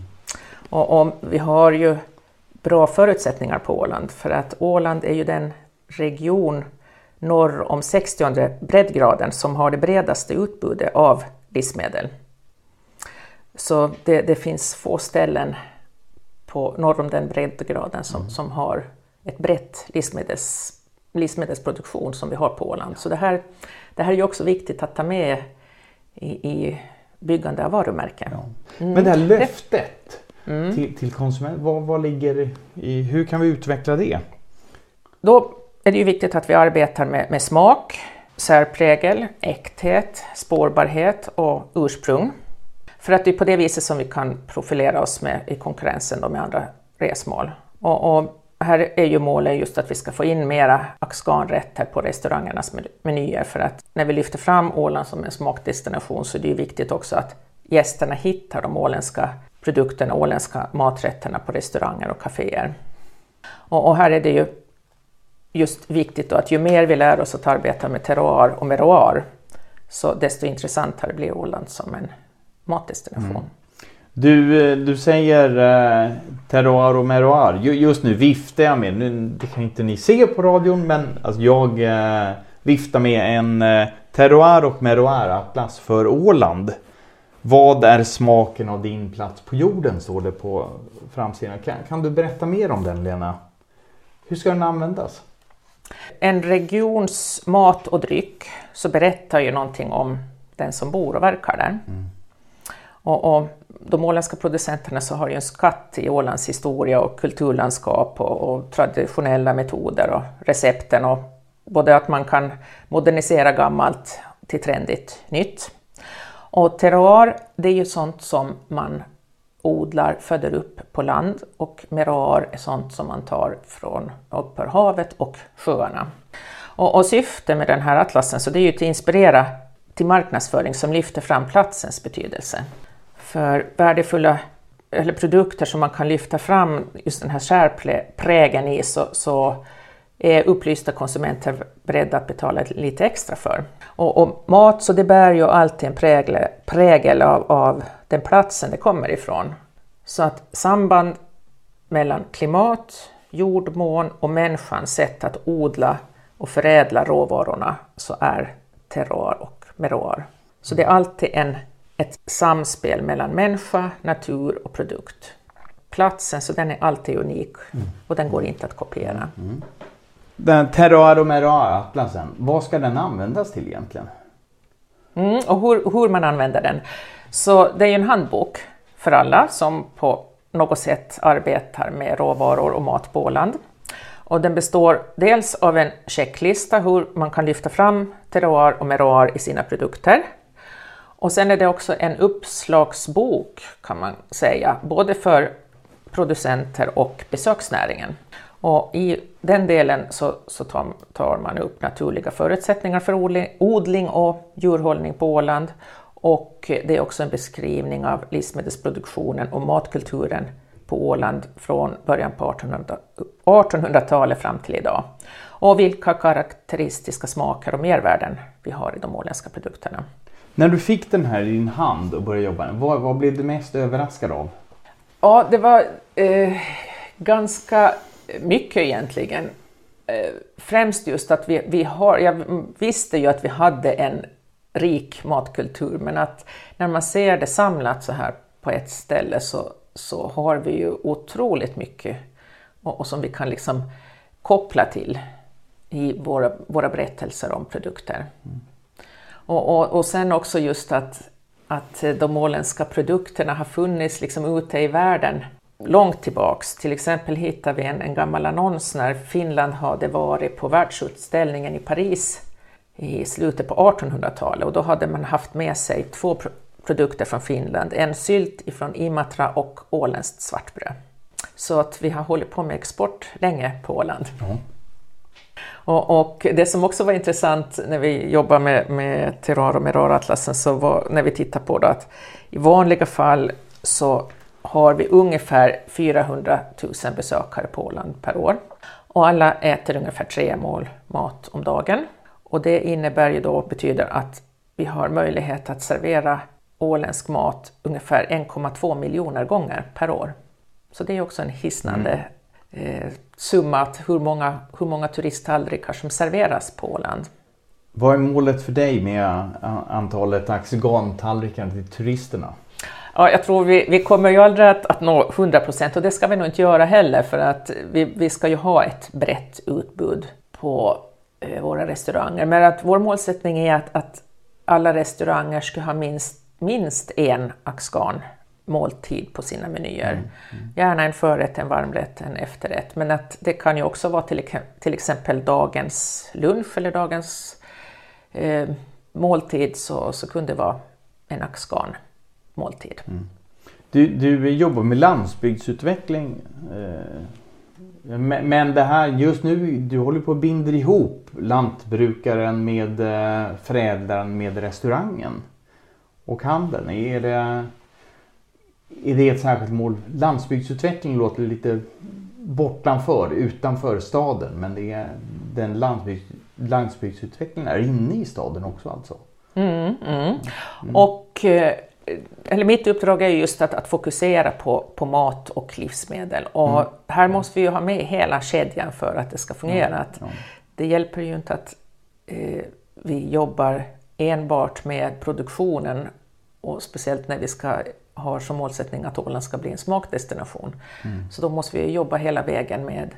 Och, och, vi har ju bra förutsättningar på Åland för att Åland är ju den region norr om 60 breddgraden som har det bredaste utbudet av livsmedel. Så det, det finns få ställen på norr om den breddgraden som, mm. som har ett brett livsmedels, livsmedelsproduktion som vi har på Åland. Så det här, det här är ju också viktigt att ta med i, i byggande av varumärken. Ja. Mm. Men det här löftet mm. till, till konsument, vad, vad ligger i, hur kan vi utveckla det? Då är det ju viktigt att vi arbetar med, med smak, särprägel, äkthet, spårbarhet och ursprung. För att det är på det viset som vi kan profilera oss med, i konkurrensen med andra resmål. Och, och, här är ju målet just att vi ska få in mera axganrätter på restaurangernas menyer för att när vi lyfter fram Åland som en smakdestination så är det ju viktigt också att gästerna hittar de åländska produkterna, åländska maträtterna på restauranger och kaféer. Och, och här är det ju just viktigt då att ju mer vi lär oss att arbeta med terroir och meroir så desto intressantare blir Åland som en matdestination. Mm. Du, eh, du säger eh, terroir och meroir. Just nu viftar jag med, nu, det kan inte ni se på radion, men alltså jag eh, viftar med en eh, terroir och meroir atlas för Åland. Vad är smaken av din plats på jorden? står det på framsidan. Kan, kan du berätta mer om den Lena? Hur ska den användas? En regions mat och dryck så berättar ju någonting om den som bor och verkar där. Mm. Och, och, de åländska producenterna så har ju en skatt i Ålands historia och kulturlandskap och, och, traditionella metoder och recepten och både att man kan modernisera gammalt till trendigt nytt. Och terroir, det är ju sånt som man odlar, föder upp på land och meroir är sånt som man tar från uppför havet och sjöarna. Och, och syftet med den här atlasen så det är ju att inspirera till marknadsföring som lyfter fram platsens betydelse. För värdefulla eller produkter som man kan lyfta fram just den här särprägen i så, så är upplysta konsumenter beredda att betala lite extra för. Och, och, mat så det bär ju alltid en prägel, prägel av, av den platsen det kommer ifrån. Så att samband mellan klimat, jordmån och människans sätt att odla och förädla råvarorna så är terroir och meroir. Så det är alltid en, ett samspel mellan människa, natur och produkt. Platsen så den är alltid unik och den går inte att kopiera. Mm. Den terroir och meroir-atlasen, vad ska den användas till egentligen? Mm, och hur, hur man använder den. Så det är en handbok för alla som på något sätt arbetar med råvaror och mat på Åland. Och den består dels av en checklista hur man kan lyfta fram terroir och meroir i sina produkter. Och sen är det också en uppslagsbok kan man säga, både för producenter och besöksnäringen. Och I den delen så, så tar, tar, man upp naturliga förutsättningar för odling och djurhållning på Åland och det är också en beskrivning av livsmedelsproduktionen och matkulturen på Åland från början på 1800-talet fram till idag. Och vilka karaktäristiska smaker och mervärden vi har i de åländska produkterna. När du fick den här i din hand och började jobba vad, vad blev du mest överraskad av? Ja, det var eh, ganska mycket egentligen. Eh, främst just att vi, vi har, jag visste ju att vi hade en rik matkultur men att när man ser det samlat så här på ett ställe så, så har vi ju otroligt mycket och, och som vi kan liksom koppla till i våra, våra berättelser om produkter. Mm. Och, och, och sen också just att att eh, de åländska produkterna har funnits liksom ute i världen långt tillbaks. Till exempel hittar vi en, en gammal annons när Finland hade varit på världsutställningen i Paris i slutet på 1800-talet och då hade man haft med sig två pro produkter från Finland, en sylt från Imatra och åländskt svartbröd. Så att vi har hållit på med export länge på Åland. Mm. Och, och, det som också var intressant när vi jobbade med, med Terroir och Meroratlasen så var när vi tittar på det att i vanliga fall så har vi ungefär 400 000 besökare på Åland per år. Och alla äter ungefär tre mål mat om dagen. Och det innebär ju då, betyder att vi har möjlighet att servera åländsk mat ungefär 1,2 miljoner gånger per år. Så det är också en hisnande mm eh, summa att hur många, hur många turisttallrikar som serveras på Åland. Vad är målet för dig med antalet axigantallrikar till turisterna? Ja, jag tror vi, vi kommer ju aldrig att, att nå 100 procent och det ska vi nog inte göra heller för att vi, vi ska ju ha ett brett utbud på eh, våra restauranger. Men att vår målsättning är att, att alla restauranger ska ha minst, minst en axgan måltid på sina menyer. Mm, mm. Gärna en förrätt, en varmrätt, en efterrätt. Men att det kan ju också vara till, till exempel dagens lunch eller dagens eh, måltid så, så kunde det vara en axgan måltid. Mm. Du, du jobbar med landsbygdsutveckling. Eh, men det här just nu, du håller på att binda ihop lantbrukaren med eh, förädlaren med restaurangen och handeln. Är det, är det ett särskilt mål? Landsbygdsutveckling låter lite bortanför, utanför staden. Men det är, den landsbygds, landsbygdsutvecklingen är inne i staden också alltså? Mm, mm. Mm. Och eh, eller mitt uppdrag är just att, att fokusera på, på mat och livsmedel. Och mm. här måste vi ju ha med hela kedjan för att det ska fungera. Att. Det hjälper ju inte att eh, vi jobbar enbart med produktionen och speciellt när vi ska ha som målsättning att Åland ska bli en smakdestination. Mm. Så då måste vi jobba hela vägen med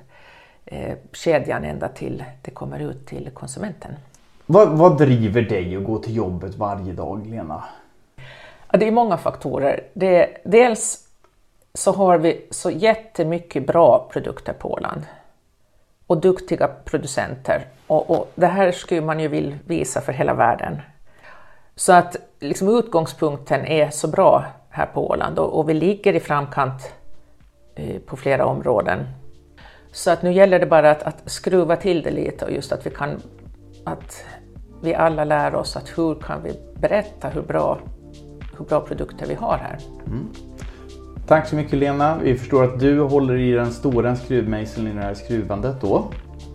eh, kedjan ända till det kommer ut till konsumenten. Vad, vad driver dig att gå till jobbet varje dag, Lena? Ja, det är många faktorer. Det, dels så har vi så jättemycket bra produkter på Åland och duktiga producenter. Och, och, det här skulle man ju vilja visa för hela världen. Så att liksom utgångspunkten är så bra här på Åland och, och vi ligger i framkant eh, på flera områden. Så att nu gäller det bara att, att skruva till det lite och just att vi kan att vi alla lär oss att hur kan vi berätta hur bra hur bra produkter vi har här. Mm. Tack så mycket Lena. Vi förstår att du håller i den stora skruvmejseln i det här skruvandet då.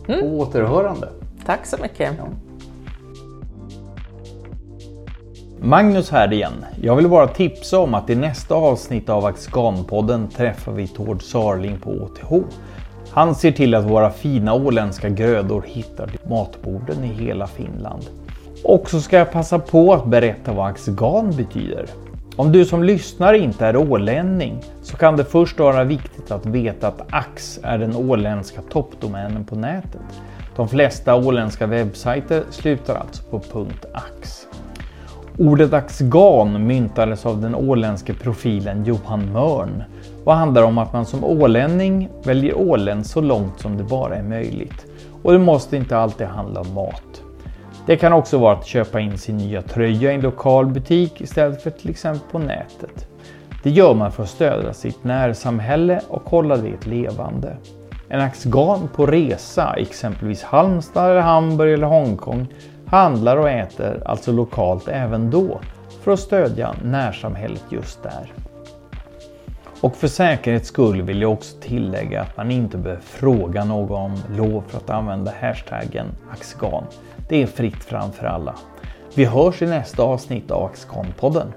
Mm. På återhörande. Tack så mycket. Ja. Magnus här igen. Jag vill bara tipsa om att i nästa avsnitt av Axganpodden träffar vi Tord Sarling på OTH. Han ser till att våra fina åländska grödor hittar till matborden i hela Finland. Och så ska jag passa på att berätta vad axgan betyder. Om du som lyssnar inte är ålänning så kan det först vara viktigt att veta att ax är den åländska toppdomänen på nätet. De flesta åländska webbsajter slutar alltså på .ax. Ordet axgan myntades av den åländske profilen Johan Mörn och handlar om att man som ålänning väljer ålen så långt som det bara är möjligt. Och det måste inte alltid handla om mat. Det kan också vara att köpa in sin nya tröja i en lokal butik istället för till exempel på nätet. Det gör man för att stödja sitt närsamhälle och hålla det levande. En axgan på resa, exempelvis Halmstad, eller Hamburg eller Hongkong, handlar och äter alltså lokalt även då för att stödja närsamhället just där. Och för säkerhets skull vill jag också tillägga att man inte behöver fråga någon om lov för att använda hashtaggen axgan. Det är fritt fram för alla. Vi hörs i nästa avsnitt av Axcon-podden.